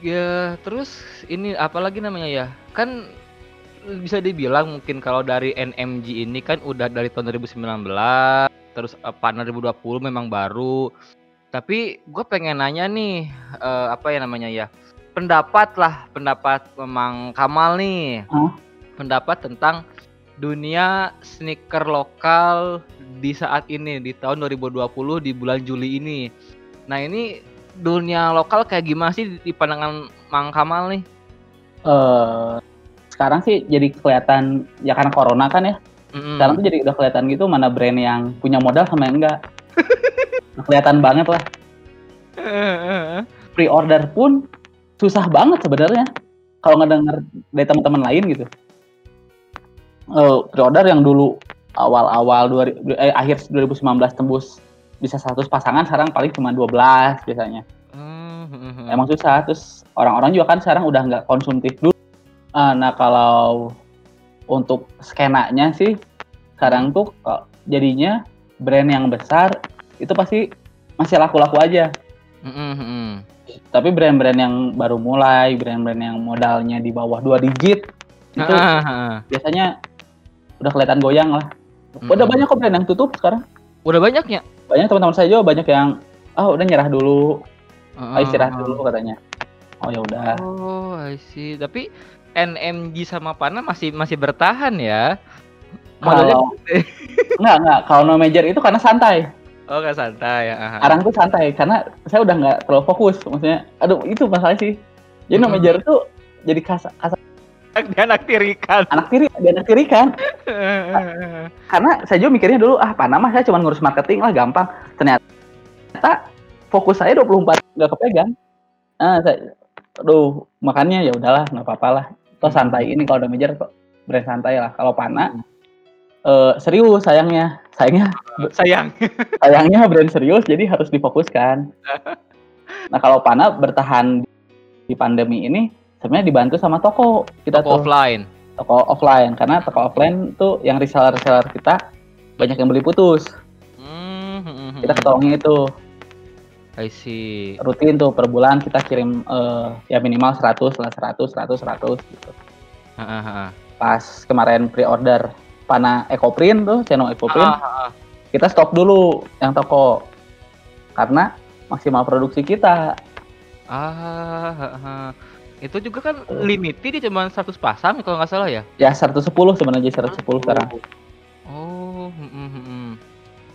Speaker 1: ya terus ini apalagi namanya ya? Kan bisa dibilang mungkin kalau dari NMG ini kan udah dari tahun 2019, terus apa 2020 memang baru. Tapi gue pengen nanya nih, eh, apa ya namanya ya? Pendapat lah, pendapat memang Kamal nih.
Speaker 2: Hah?
Speaker 1: Pendapat tentang dunia sneaker lokal di saat ini di tahun 2020 di bulan Juli ini. Nah, ini dunia lokal kayak gimana sih di pandangan Mang Kamal nih?
Speaker 2: eh sekarang sih jadi kelihatan ya karena corona kan ya.
Speaker 1: Mm-mm.
Speaker 2: sekarang tuh jadi udah kelihatan gitu mana brand yang punya modal sama yang enggak. Nah, kelihatan banget lah. Pre-order pun susah banget sebenarnya. Kalau ngedenger dari teman-teman lain gitu. Eh, pre-order yang dulu awal-awal 2000 eh, akhir 2019 tembus bisa 100 pasangan sekarang paling cuma 12 biasanya
Speaker 1: Hmm, hmm, hmm.
Speaker 2: emang susah terus orang-orang juga kan sekarang udah nggak konsumtif dulu Ah, nah kalau untuk skenanya sih sekarang tuh kok jadinya brand yang besar itu pasti masih laku-laku aja
Speaker 1: mm-mm.
Speaker 2: tapi brand-brand yang baru mulai brand-brand yang modalnya di bawah dua digit itu
Speaker 1: Ah, ah, ah.
Speaker 2: biasanya udah kelihatan goyang lah udah
Speaker 1: Mm-mm.
Speaker 2: banyak kok brand yang tutup sekarang
Speaker 1: Udah banyaknya.
Speaker 2: Banyak teman-teman saya juga banyak yang ah udah nyerah dulu
Speaker 1: Ah,
Speaker 2: ah, istirahat
Speaker 1: ah, ah.
Speaker 2: dulu katanya oh ya udah
Speaker 1: Oh, I see. Tapi NMG sama Pana masih masih bertahan ya. Modalnya
Speaker 2: kalau nggak nggak kalau no major itu karena santai
Speaker 1: Oh, gak santai ya.
Speaker 2: sekarang tuh santai karena saya udah nggak terlalu fokus maksudnya aduh itu masalah sih jadi no
Speaker 1: Mm-mm.
Speaker 2: major tuh jadi kasar, kasar
Speaker 1: Dia anak tirikan.
Speaker 2: anak tiri dia anak tiri kan karena saya juga mikirnya dulu ah Panama saya cuma ngurus marketing lah gampang. Ternyata fokus saya 24 nggak kepegang. Ah saya aduh makanya ya udahlah nggak apa-apa lah. Toh santai ini kalau udah major brand santai lah. Kalau Pana eh, serius sayangnya. Sayangnya
Speaker 1: Sayang.
Speaker 2: sayangnya brand serius jadi harus difokuskan. Nah kalau Pana bertahan di pandemi ini sebenarnya dibantu sama toko kita
Speaker 1: Toko
Speaker 2: tuh
Speaker 1: offline.
Speaker 2: toko offline karena toko offline tuh yang reseller reseller kita banyak yang beli putus
Speaker 1: Hmm, hmm, hmm,
Speaker 2: kita
Speaker 1: hmm.
Speaker 2: ketolongnya itu
Speaker 1: I see.
Speaker 2: rutin tuh per bulan kita kirim eh, ya minimal 100 lah 100 100 100 gitu
Speaker 1: ah.
Speaker 2: pas kemarin pre-order Pana Ecoprint tuh channel Ecoprint
Speaker 1: ah, ah.
Speaker 2: kita stop dulu yang toko karena maksimal produksi kita
Speaker 1: Ah, ah. Itu juga kan limited dia cuma 100 pasang kalau nggak salah ya.
Speaker 2: ya 110 sebenarnya 110 sekarang
Speaker 1: Oh, hmm, hmm, hmm, hmm.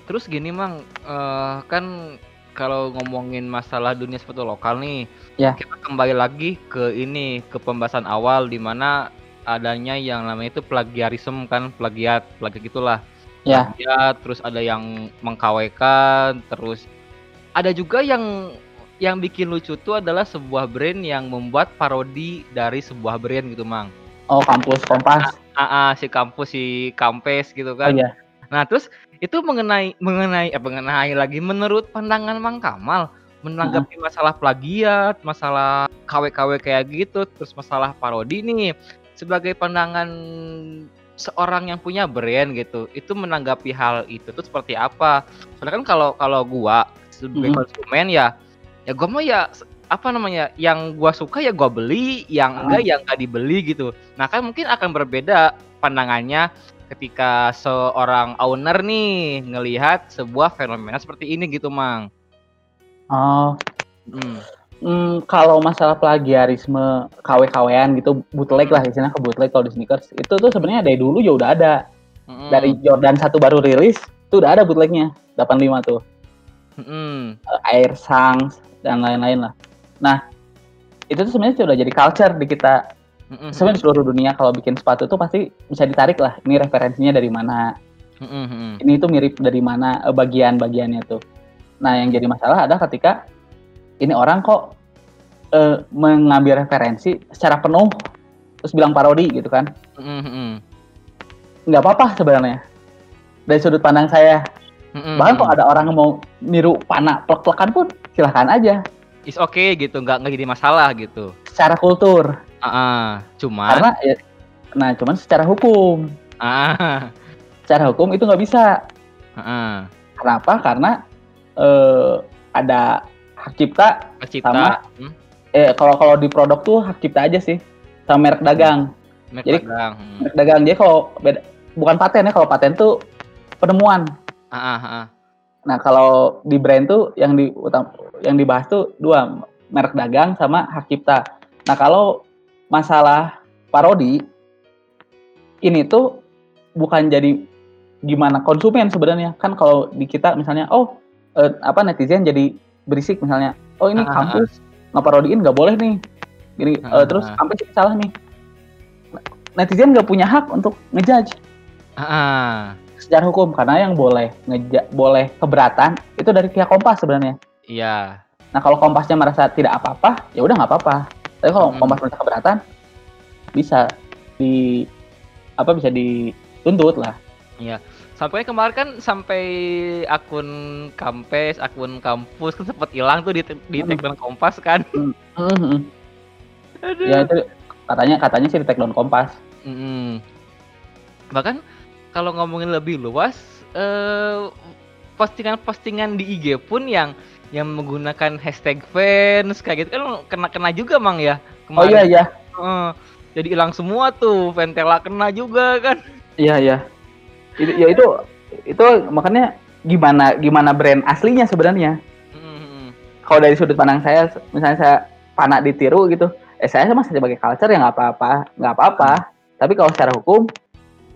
Speaker 1: Terus gini mang, eh, kan kalau ngomongin masalah dunia sepatu lokal nih,
Speaker 2: Ya.
Speaker 1: kita kembali lagi ke ini ke pembahasan awal di mana adanya yang namanya itu plagiarisme kan, plagiat, plagiat gitulah.
Speaker 2: Ya.
Speaker 1: Plagiat, terus ada yang mengkawekan, terus ada juga yang yang bikin lucu tuh adalah sebuah brand yang membuat parodi dari sebuah brand gitu mang.
Speaker 2: oh kampus kompas
Speaker 1: Ah, ah, si kampus si kampes gitu
Speaker 2: oh
Speaker 1: kan.
Speaker 2: iya
Speaker 1: Nah, terus itu mengenai mengenai eh, mengenai lagi menurut pandangan Mang Kamal menanggapi masalah plagiat, masalah KW-KW kayak gitu, terus masalah parodi nih sebagai pandangan seorang yang punya brand gitu, itu menanggapi hal itu tuh seperti apa? Soalnya kan kalau kalau gua sebagai
Speaker 2: Mhm.
Speaker 1: konsumen ya ya gua mah ya apa namanya yang gua suka ya gua beli, yang enggak ya enggak dibeli gitu. Nah, kan mungkin akan berbeda pandangannya ketika seorang owner nih ngelihat sebuah fenomena seperti ini gitu, Mang.
Speaker 2: oh
Speaker 1: Hmm.
Speaker 2: Hmm, kalau masalah plagiarisme KW-KWan gitu bootleg lah istilahnya ke bootleg kalau di sneakers itu tuh sebenarnya dari dulu ya udah ada
Speaker 1: Mm-mm.
Speaker 2: dari Jordan satu baru rilis tuh udah ada bootlegnya 85 tuh
Speaker 1: Mm-mm.
Speaker 2: Eh, Air Sangs dan lain-lain lah nah itu tuh sebenarnya sudah jadi culture di kita
Speaker 1: Mm-mm.
Speaker 2: sebenarnya di seluruh dunia kalau bikin sepatu tuh pasti bisa ditarik lah ini referensinya dari mana.
Speaker 1: Mm-mm.
Speaker 2: ini tuh mirip dari mana eh, bagian-bagiannya tuh nah yang jadi masalah adalah ketika ini orang kok eh, mengambil referensi secara penuh terus bilang parodi gitu kan nggak apa-apa sebenarnya dari sudut pandang saya
Speaker 1: Mm-mm.
Speaker 2: bahkan kalau ada orang yang mau niru panah plek-plekan pun silahkan aja
Speaker 1: is okay gitu, nggak nggak jadi masalah gitu.
Speaker 2: Secara kultur.
Speaker 1: Heeh, cuman
Speaker 2: Karena ya nah cuman secara hukum.
Speaker 1: Ah,
Speaker 2: Secara hukum itu nggak bisa.
Speaker 1: heeh.
Speaker 2: Kenapa? Karena eh, ada hak cipta.
Speaker 1: Pencipta,
Speaker 2: Sama.
Speaker 1: hmm,
Speaker 2: Eh kalau kalau di produk tuh hak cipta aja sih. Sama merek dagang.
Speaker 1: merek
Speaker 2: Jadi-
Speaker 1: dagang, hmm.
Speaker 2: Merek dagang dia kalau beda, bukan paten ya. Kalau paten tuh penemuan.
Speaker 1: Ah, ah, ah.
Speaker 2: Nah kalau di brand tuh yang di yang dibahas tuh dua merek dagang sama hak cipta. Nah kalau masalah parodi ini tuh bukan jadi gimana konsumen sebenarnya. Kan kalau di kita misalnya oh eh, apa netizen jadi berisik misalnya oh ini kampus ngeparodiin nggak boleh nih. Gini eh, terus kampus ini salah nih. Netizen nggak punya hak untuk ngejudge.
Speaker 1: Ah.
Speaker 2: Secara hukum karena yang boleh ngeja boleh keberatan itu dari pihak Kompas sebenarnya.
Speaker 1: Iya.
Speaker 2: Nah kalau Kompasnya merasa tidak apa-apa, ya udah nggak apa-apa. Tapi kalau
Speaker 1: Hmm.
Speaker 2: Kompas merasa keberatan, bisa di apa bisa dituntut lah.
Speaker 1: Sampai kemarin kan sampai akun kampus, akun kampus kan sempat hilang tuh di di
Speaker 2: Hmm.
Speaker 1: kompas kan.
Speaker 2: Mhm.
Speaker 1: Aduh.
Speaker 2: Ya itu katanya katanya sih di take down Kompas.
Speaker 1: Mm-mm. Bahkan kalau ngomongin lebih luas, eh, postingan-postingan di IG pun yang yang menggunakan hashtag fans kayak gitu kan kena kena juga mang ya
Speaker 2: Oh iya iya
Speaker 1: Heeh. jadi hilang semua tuh Ventela kena juga kan
Speaker 2: iya iya. Itu ya itu itu makanya gimana gimana brand aslinya sebenarnya.
Speaker 1: Mm-mm.
Speaker 2: Kalau dari sudut pandang saya, misalnya saya panak ditiru gitu, eh saya masih sebagai culture ya nggak apa-apa, nggak apa-apa. Tapi kalau secara hukum,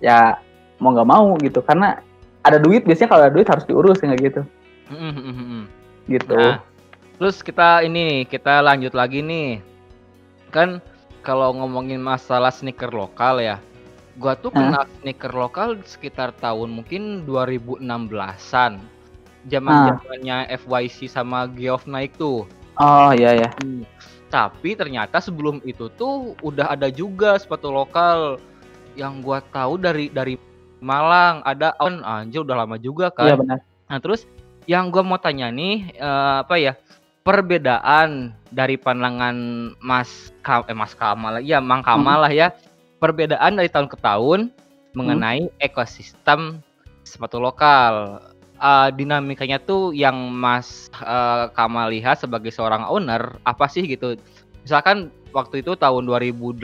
Speaker 2: ya mau nggak mau gitu, karena ada duit biasanya kalau ada duit harus diurus kayak gitu, gitu.
Speaker 1: Nah, terus kita ini kita lanjut lagi nih. Kan kalau ngomongin masalah sneaker lokal ya. Gua tuh kenal sneaker lokal sekitar tahun mungkin 2016-an. Zaman-zamannya FYC sama Geoff naik tuh.
Speaker 2: Oh iya ya.
Speaker 1: Tapi ternyata sebelum itu tuh udah ada juga sepatu lokal yang gua tahu dari dari Malang ada on anjir udah lama juga kan.
Speaker 2: Iya benar.
Speaker 1: Nah terus yang gua mau tanya nih eh, apa ya perbedaan dari pandangan Mas Ka- eh, Mas Kamal ya Mang Kamal lah ya. Perbedaan dari tahun ke tahun mengenai ekosistem sepatu lokal. Eh, dinamikanya tuh yang Mas eh, Kamal lihat sebagai seorang owner apa sih gitu? Misalkan waktu itu tahun 2018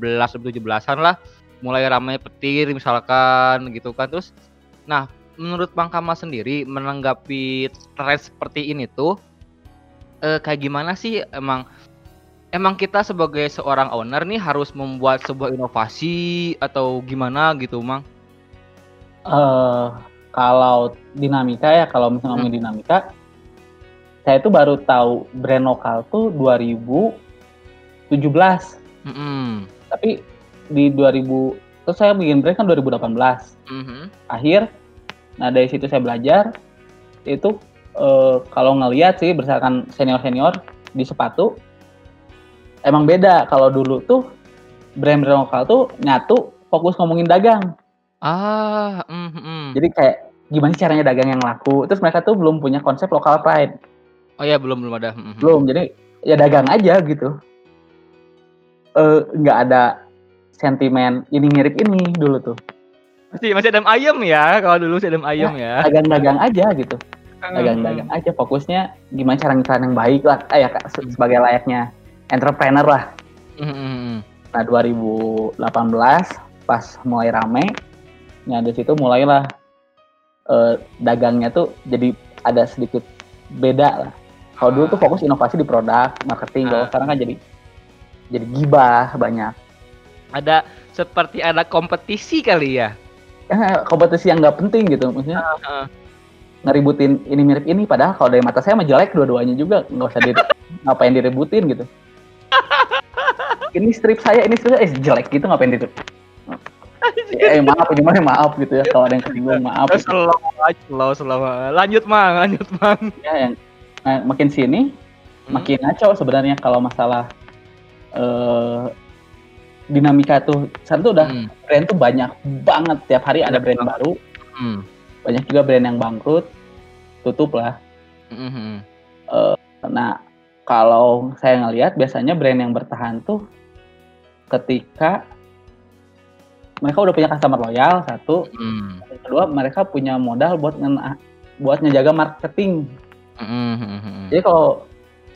Speaker 1: 2017an lah mulai ramai petir misalkan gitu kan terus nah menurut Bang Kamal sendiri menanggapi tren seperti ini tuh eh, kayak gimana sih emang emang kita sebagai seorang owner nih harus membuat sebuah inovasi atau gimana gitu Mang?
Speaker 2: Eh kalau dinamika ya, kalau misalnya ngomongin dinamika, saya tuh baru tahu brand lokal tuh 2017.
Speaker 1: Mm-mm.
Speaker 2: Tapi di 2000 terus saya bikin brand kan 2018.
Speaker 1: Mhm.
Speaker 2: akhir nah dari situ saya belajar itu eh, kalau ngelihat sih berdasarkan senior senior di sepatu emang beda kalau dulu tuh brand-brand lokal tuh nyatu fokus ngomongin dagang
Speaker 1: Ah, mhm.
Speaker 2: jadi kayak gimana sih caranya dagang yang laku terus mereka tuh belum punya konsep local pride
Speaker 1: Oh ya belum belum ada. mhm.
Speaker 2: belum jadi ya dagang aja gitu Eh, nggak ada sentimen ini mirip ini dulu tuh.
Speaker 1: Masih masih ada ayam ya kalau dulu masih ada ayam ya.
Speaker 2: dagang-dagang aja gitu. Dagang-dagang aja fokusnya gimana cara ngiklan yang baik lah. Eh ya sebagai layaknya entrepreneur lah.
Speaker 1: Mhm.
Speaker 2: nah 2018 pas mulai rame nah dari situ mulailah eh, dagangnya tuh jadi ada sedikit beda lah. Kalau dulu tuh fokus inovasi di produk marketing kalau
Speaker 1: Ah.
Speaker 2: sekarang kan jadi jadi gibah banyak
Speaker 1: Ada seperti ada kompetisi kali ya.
Speaker 2: Eh, kompetisi yang nggak penting gitu maksudnya
Speaker 1: Heeh.
Speaker 2: ngeributin ini mirip ini padahal kalau dari mata saya mah jelek dua-duanya juga nggak usah di ngapain diributin gitu ini strip saya ini strip saya eh, jelek gitu ngapain diribut eh maaf ini mah maaf gitu ya kalau ada yang kesinggung maaf gitu.
Speaker 1: Slow, slow, slow. Lanjut mang, lanjut mang.
Speaker 2: ya yang nah, makin sini
Speaker 1: Hmm.
Speaker 2: makin ngaco sebenarnya kalau masalah eh dinamika tuh tuh udah
Speaker 1: Hmm.
Speaker 2: brand tuh banyak banget tiap hari ada brand baru
Speaker 1: Hmm.
Speaker 2: banyak juga brand yang bangkrut tutup lah
Speaker 1: Mhm.
Speaker 2: nah kalau saya ngelihat biasanya brand yang bertahan tuh ketika mereka udah punya customer loyal satu, yang kedua mereka punya modal buat ngena buat ngejaga marketing.
Speaker 1: Mhm mhm.
Speaker 2: Jadi kalau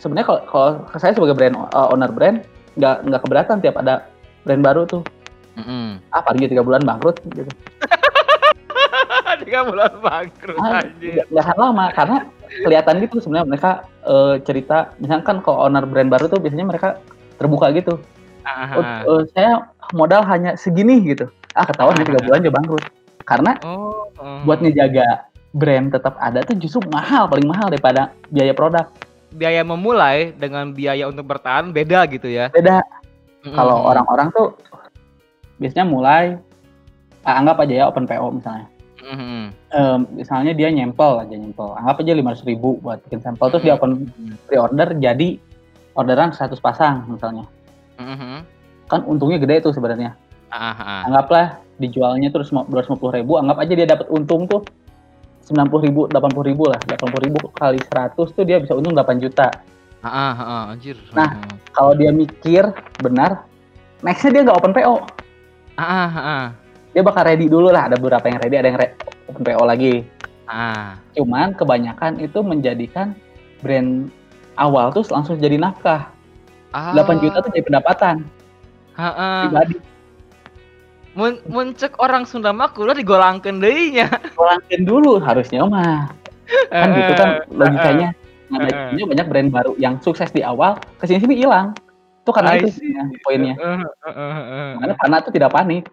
Speaker 2: sebenarnya kalau kalau saya sebagai brand uh, owner brand nggak nggak keberatan tiap ada brand baru tuh.
Speaker 1: Mhm.
Speaker 2: Ah paling tiga bulan bangkrut gitu.
Speaker 1: 3 bulan bangkrut
Speaker 2: Ah,
Speaker 1: anjir.
Speaker 2: nggak nggak akan lama karena kelihatan gitu sebenarnya mereka eh, cerita misalkan kalau owner brand baru tuh biasanya mereka terbuka gitu.
Speaker 1: Heeh.
Speaker 2: eh, saya modal hanya segini gitu. Ah ketahuan nih tiga bulan aja bangkrut. Karena
Speaker 1: Oh, heeh.
Speaker 2: buat ngejaga brand tetap ada tuh justru mahal paling mahal daripada biaya produk.
Speaker 1: biaya memulai dengan biaya untuk bertahan beda gitu ya.
Speaker 2: Beda
Speaker 1: Mhm
Speaker 2: kalau orang-orang tuh biasanya mulai ah, anggap aja ya open PO misalnya.
Speaker 1: Mhm.
Speaker 2: Em, misalnya dia nyempel aja nyempel. Anggap aja 500 ribu buat bikin sampel terus dia open
Speaker 1: Mhm.
Speaker 2: pre-order jadi orderan 100 pasang misalnya.
Speaker 1: Mhm.
Speaker 2: Kan untungnya gede tuh sebenarnya.
Speaker 1: Ah, ah.
Speaker 2: Anggaplah dijualnya terus 250 ribu, anggap aja dia dapat untung tuh 90 ribu, 80 ribu lah. 80 ribu kali 100 tuh dia bisa untung 8 juta.
Speaker 1: Heeh heeh, anjir.
Speaker 2: Nah. Kalau dia mikir benar, nextnya dia nggak open PO.
Speaker 1: Heeh heeh.
Speaker 2: Dia bakal ready dulu lah. Ada beberapa yang ready, ada yang re- open PO lagi.
Speaker 1: Ah.
Speaker 2: Cuman kebanyakan itu menjadikan brand awal tuh langsung jadi nafkah.
Speaker 1: Ah.
Speaker 2: 8 juta tuh jadi pendapatan
Speaker 1: Heeh.
Speaker 2: pribadi.
Speaker 1: Mun mun cek orang Sunda mah kudu digolangkeun deui nya.
Speaker 2: Golangkeun dulu harusnya mah. Kan gitu kan logikanya. Nah, jadinya banyak brand baru yang sukses di awal, ke sini sini hilang. Itu karena
Speaker 1: I
Speaker 2: itu
Speaker 1: see.
Speaker 2: sebenarnya poinnya.
Speaker 1: Heeh heeh.
Speaker 2: Makanya Pana tuh tidak panik.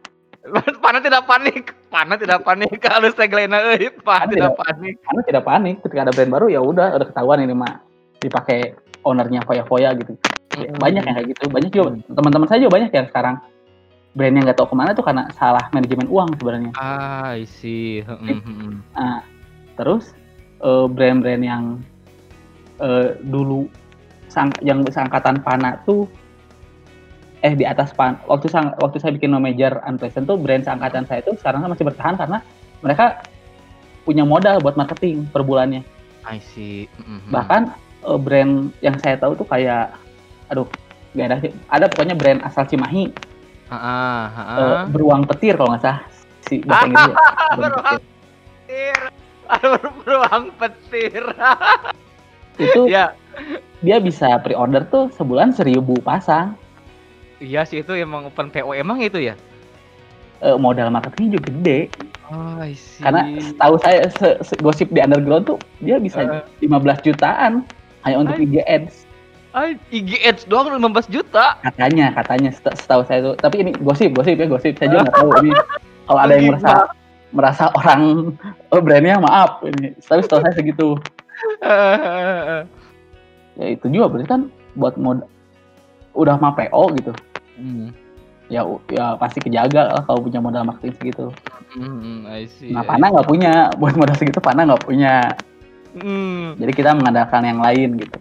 Speaker 1: Pana tidak panik. Pana tidak panik kalau tagline euy, Pana
Speaker 2: Pana
Speaker 1: tidak panik.
Speaker 2: Karena tidak panik ketika ada brand baru ya udah udah ketahuan ini mah dipakai ownernya foya-foya gitu. Ya,
Speaker 1: Mhm.
Speaker 2: Banyak yang kayak gitu. Banyak juga teman-teman saya juga banyak yang sekarang brand yang nggak tahu ke mana tuh karena salah manajemen uang sebenarnya.
Speaker 1: Ah, I see. Heeh.
Speaker 2: Nah, terus eh, brand-brand yang eh, dulu sang, yang seangkatan Pana tuh eh di atas pan waktu sang, waktu saya bikin no major unpleasant tuh brand seangkatan saya itu sekarang masih bertahan karena mereka punya modal buat marketing per bulannya.
Speaker 1: I see. Mhm.
Speaker 2: Bahkan eh, brand yang saya tahu tuh kayak aduh nggak ada. Ada pokoknya brand asal Cimahi
Speaker 1: Heeh
Speaker 2: eh,
Speaker 1: heeh.
Speaker 2: beruang petir kalau nggak salah si bahasa Inggrisnya. Beruang
Speaker 1: Beruang
Speaker 2: petir.
Speaker 1: petir. Aduh, beruang petir.
Speaker 2: Itu
Speaker 1: ya,
Speaker 2: dia bisa pre-order tuh sebulan seribu pasang.
Speaker 1: iya sih itu emang open PO emang itu ya?
Speaker 2: Eh, modal marketingnya juga gede.
Speaker 1: Oh, I see.
Speaker 2: Karena tahu saya se- se- gosip di underground tuh dia bisa
Speaker 1: Eh.
Speaker 2: 15 jutaan hanya untuk. IG ads
Speaker 1: Ah, IG Ads doang 15 juta.
Speaker 2: katanya katanya set- setahu saya tuh tapi ini gosip gosip ya gosip saya juga nggak tahu ini kalau ada yang merasa merasa orang oh brandnya maaf ini tapi setahu saya segitu ya itu juga berarti kan buat mod udah mah PO gitu
Speaker 1: Hmm.
Speaker 2: ya ya pasti kejaga lah kalau punya modal marketing segitu
Speaker 1: Hmm, I see.
Speaker 2: nah Pana nggak punya buat modal segitu Pana nggak punya
Speaker 1: Hmm.
Speaker 2: jadi kita mengandalkan yang lain gitu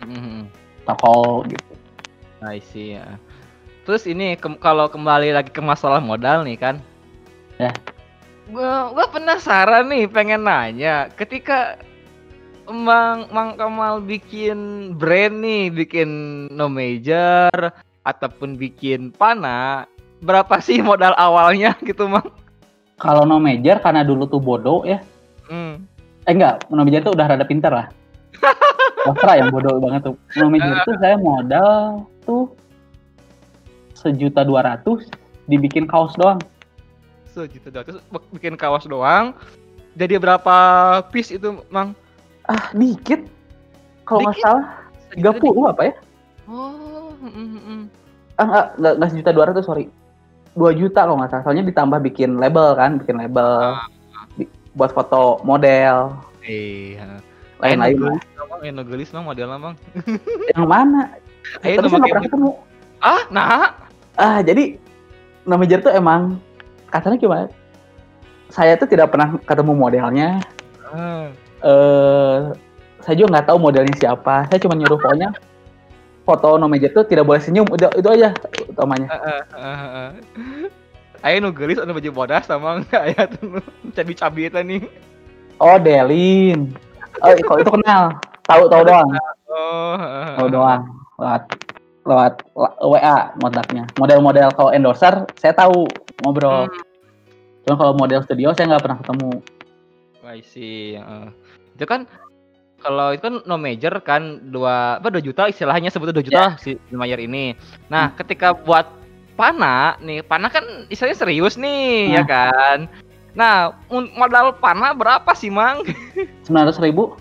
Speaker 1: Hmm.
Speaker 2: toko gitu
Speaker 1: I see ya. Terus ini kem- kalau kembali lagi ke masalah modal nih kan.
Speaker 2: Ya.
Speaker 1: Gua, gua penasaran nih pengen nanya ketika Mang Mang Kamal bikin brand nih, bikin no major ataupun bikin pana, berapa sih modal awalnya gitu, Mang?
Speaker 2: kalau no major karena dulu tuh bodoh ya
Speaker 1: Hmm.
Speaker 2: eh enggak no major tuh udah rada pinter lah Ostra yang bodoh banget tuh no major tuh saya modal tuh sejuta dua ratus dibikin kaos doang
Speaker 1: Sejuta dua ratus bikin kaos doang. Jadi berapa piece itu, Mang?
Speaker 2: Ah dikit. Kalau nggak salah tiga puluh apa ya?
Speaker 1: Oh, mm, mm, mm.
Speaker 2: ah enggak, enggak sejuta dua ratus sorry. Dua juta kalau nggak salah. Soalnya ditambah bikin label kan bikin label. Bi- buat foto model.
Speaker 1: Iya.
Speaker 2: lain-lain
Speaker 1: Eno gelis bang. Modelnya bang.
Speaker 2: yang mana?
Speaker 1: Ayo
Speaker 2: terus
Speaker 1: nu
Speaker 2: nggak pernah ketemu.
Speaker 1: Ah, nah.
Speaker 2: ah jadi no major tuh emang katanya gimana? Saya tuh tidak pernah ketemu modelnya.
Speaker 1: Ah.
Speaker 2: Eh saya juga nggak tahu modelnya siapa saya cuma nyuruh pokoknya foto no major tuh tidak boleh senyum udah itu aja utamanya
Speaker 1: ah, ah. Ayo nu gelis anu baju bodas sama enggak ya tuh cabi-cabi itu nih.
Speaker 2: oh Delin oh kok itu kenal tahu tahu doang
Speaker 1: Oh,
Speaker 2: Tahu doang lewat lewat WA kontaknya. Model-model kalau endorser saya tahu ngobrol.
Speaker 1: Hmm.
Speaker 2: Cuma kalau model studio saya nggak pernah ketemu.
Speaker 1: I see, heeh. Itu kan kalau itu kan no major kan dua apa 2 juta istilahnya sebutnya 2 juta
Speaker 2: Ya.
Speaker 1: lah si Mayer ini. Nah, ketika buat Pana nih, Pana kan istilahnya serius nih ya
Speaker 2: Nah.
Speaker 1: kan. Nah, modal Pana berapa sih, Mang?
Speaker 2: 900 ribu.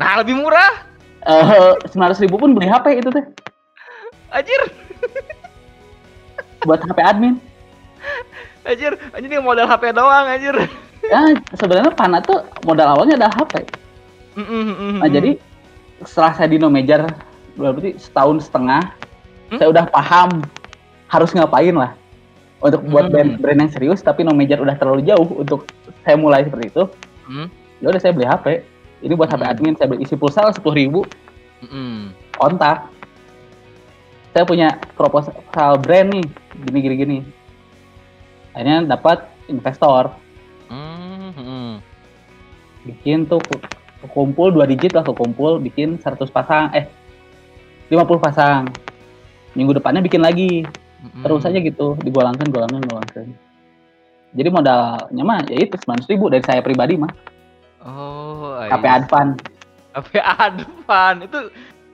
Speaker 1: Nah, lebih murah.
Speaker 2: Eh, 900 ribu pun beli HP itu teh
Speaker 1: Anjir,
Speaker 2: buat HP admin.
Speaker 1: anjir, anjir ini modal HP doang anjir.
Speaker 2: Ya sebenarnya Pana tuh modal awalnya adalah HP.
Speaker 1: Mm,
Speaker 2: Nah jadi setelah saya di no major berarti setahun setengah
Speaker 1: Hmm?
Speaker 2: saya udah paham harus ngapain lah untuk buat
Speaker 1: Hmm.
Speaker 2: brand, brand yang serius tapi no major udah terlalu jauh untuk saya mulai seperti itu
Speaker 1: Hmm,
Speaker 2: ya udah saya beli HP ini buat HP
Speaker 1: Hmm.
Speaker 2: admin saya beli isi pulsa sepuluh ribu
Speaker 1: mm, mm.
Speaker 2: kontak saya punya proposal brand nih gini gini gini akhirnya dapat investor
Speaker 1: Mm, mm.
Speaker 2: bikin tuh kekumpul dua digit lah kekumpul bikin 100 pasang eh 50 pasang. Minggu depannya bikin lagi.
Speaker 1: Mm,
Speaker 2: terus aja gitu digolangkan golangkan golangkan. Jadi modalnya mah ya itu 900 ribu dari saya pribadi mah.
Speaker 1: Oh,
Speaker 2: HP Advan.
Speaker 1: HP Advan itu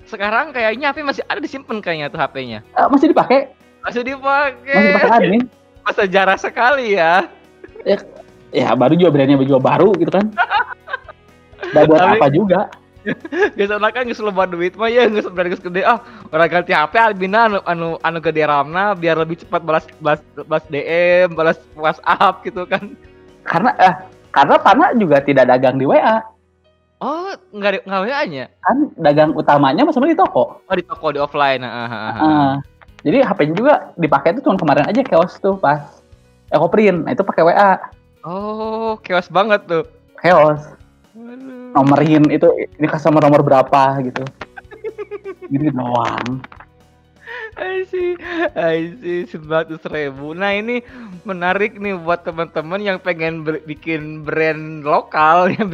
Speaker 1: sekarang kayaknya HP masih ada disimpan kayaknya tuh HP-nya.
Speaker 2: Eh, masih dipakai?
Speaker 1: Masih
Speaker 2: masih
Speaker 1: dipakai.
Speaker 2: dipakai admin.
Speaker 1: Masa jarang sekali ya.
Speaker 2: ya baru juga brandnya juga baru gitu kan Gak buat
Speaker 1: Tapi-
Speaker 2: apa juga
Speaker 1: Biasanya kan geus loba duit mah ya geus beres geus gede ah orang ganti HP albina anu anu anu gede ramna biar lebih cepat balas balas balas DM, balas WhatsApp gitu kan.
Speaker 2: karena eh karena Pana juga tidak dagang di WA
Speaker 1: Oh, enggak enggak WA-nya.
Speaker 2: kan dagang utamanya masih di toko
Speaker 1: Oh, di toko di offline. Ah, ah. Ah,
Speaker 2: jadi HP-nya juga dipakai tuh cuma kemarin aja chaos tuh pas Ecoprint nah itu pakai WA
Speaker 1: Oh, chaos banget tuh.
Speaker 2: chaos
Speaker 1: Aduh.
Speaker 2: Nomerin itu ini customer nomor berapa gitu. Gitu doang.
Speaker 1: I see, I see, seratus ribu. Nah ini menarik nih buat teman-teman yang pengen ber- bikin brand lokal ya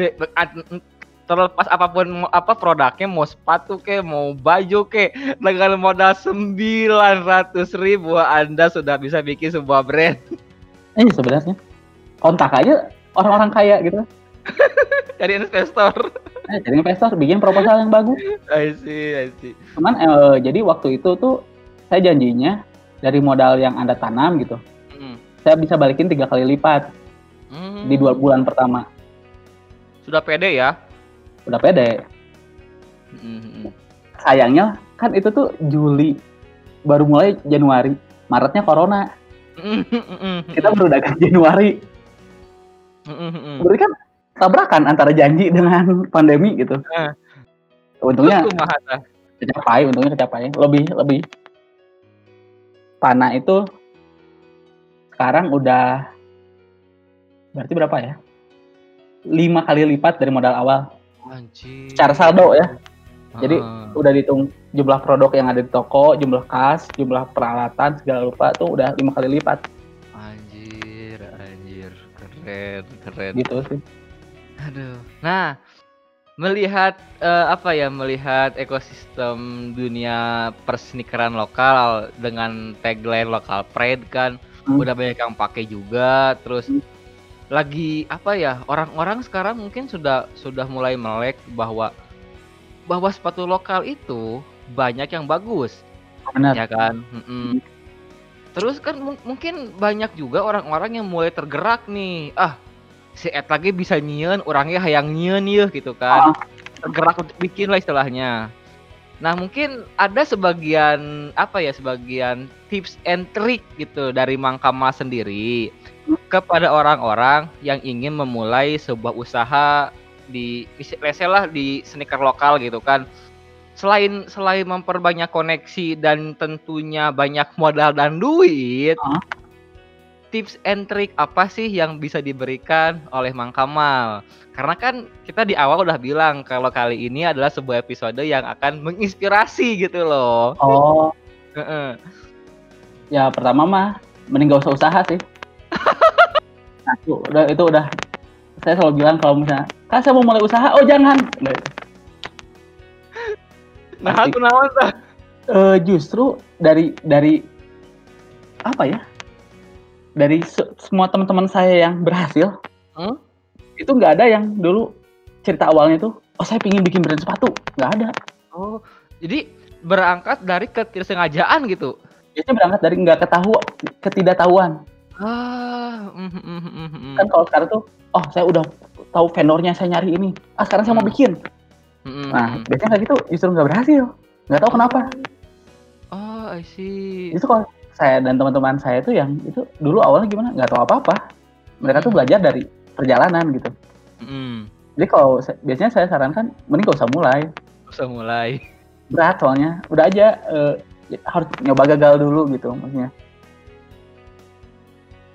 Speaker 1: terlepas apa pun apa produknya mau sepatu ke mau baju ke dengan modal sembilan ratus ribu Anda sudah bisa bikin sebuah brand.
Speaker 2: Eh sebenarnya kontak aja orang-orang kaya gitu
Speaker 1: dari investor.
Speaker 2: eh, jadi investor bikin proposal yang bagus
Speaker 1: I see, I see.
Speaker 2: cuman eh, jadi waktu itu tuh saya janjinya dari modal yang anda tanam gitu
Speaker 1: Mm.
Speaker 2: saya bisa balikin tiga kali lipat
Speaker 1: Hmm.
Speaker 2: di dua bulan pertama
Speaker 1: Sudah pede ya?
Speaker 2: udah pede
Speaker 1: Mm, mm,
Speaker 2: sayangnya kan itu tuh Juli baru mulai Januari Maretnya corona
Speaker 1: mm, mm, mm, mm,
Speaker 2: kita baru dagang Januari
Speaker 1: mm, mm, mm.
Speaker 2: berarti kan tabrakan antara janji dengan pandemi gitu.
Speaker 1: Eh.
Speaker 2: untungnya kecapai untungnya kecapai lebih lebih. Pana itu sekarang udah berarti berapa ya? Lima kali lipat dari modal awal.
Speaker 1: Anjir.
Speaker 2: secara saldo ya. Jadi
Speaker 1: Heeh.
Speaker 2: udah dihitung jumlah produk yang ada di toko jumlah kas jumlah peralatan segala lupa tuh udah lima kali lipat.
Speaker 1: Anjir, anjir, keren, keren.
Speaker 2: gitu sih
Speaker 1: Aduh. Nah, melihat eh, apa ya? Melihat ekosistem dunia persnikeran lokal dengan tagline lokal pride kan
Speaker 2: Hmm.
Speaker 1: udah banyak yang pakai juga. Terus
Speaker 2: Hmm.
Speaker 1: lagi apa ya? Orang-orang sekarang mungkin sudah sudah mulai melek bahwa bahwa sepatu lokal itu banyak yang bagus.
Speaker 2: benar
Speaker 1: ya kan Mm-mm. terus kan mung- mungkin banyak juga orang-orang yang mulai tergerak nih ah si et lagi bisa nyieun orangnya hayang nyieun ya gitu kan. Tergerak untuk bikin lah istilahnya. Nah mungkin ada sebagian apa ya sebagian tips and trick gitu dari Mang Kamal sendiri kepada orang-orang yang ingin memulai sebuah usaha di let's say lah di sneaker lokal gitu kan. Selain selain memperbanyak koneksi dan tentunya banyak modal dan duit,
Speaker 2: Hah?
Speaker 1: Tips and trick apa sih yang bisa diberikan oleh Mang Kamal? Karena kan kita di awal udah bilang kalau kali ini adalah sebuah episode yang akan menginspirasi gitu loh.
Speaker 2: oh ya pertama mah mending gak usah usaha sih nah, itu udah itu udah saya selalu bilang kalau misalnya kan saya mau mulai usaha oh jangan Nah,
Speaker 1: aku?
Speaker 2: Eh, justru dari dari apa ya? Dari se- semua teman-teman saya yang berhasil,
Speaker 1: Hmm?
Speaker 2: itu nggak ada yang dulu cerita awalnya tuh, oh saya pingin bikin brand sepatu, nggak ada.
Speaker 1: Oh, jadi berangkat dari ketidaksengajaan gitu.
Speaker 2: Biasanya berangkat dari nggak ketahuan, ketidaktahuan.
Speaker 1: Ah, mhm, mhm, mhm.
Speaker 2: Kan kalau sekarang tuh, oh saya udah tahu vendornya, saya nyari ini. Ah sekarang saya mau
Speaker 1: Hmm.
Speaker 2: bikin. Nah, biasanya kayak gitu justru nggak berhasil. Nggak tahu kenapa.
Speaker 1: Oh, I see.
Speaker 2: Itu kalau saya dan teman-teman saya tuh yang itu dulu awalnya gimana nggak tahu apa-apa. Mereka tuh belajar dari perjalanan gitu.
Speaker 1: Mhm.
Speaker 2: Jadi kalau sa- biasanya saya sarankan mending gak usah mulai.
Speaker 1: Usah mulai.
Speaker 2: Berat soalnya. Udah aja eh, harus nyoba gagal dulu gitu maksudnya.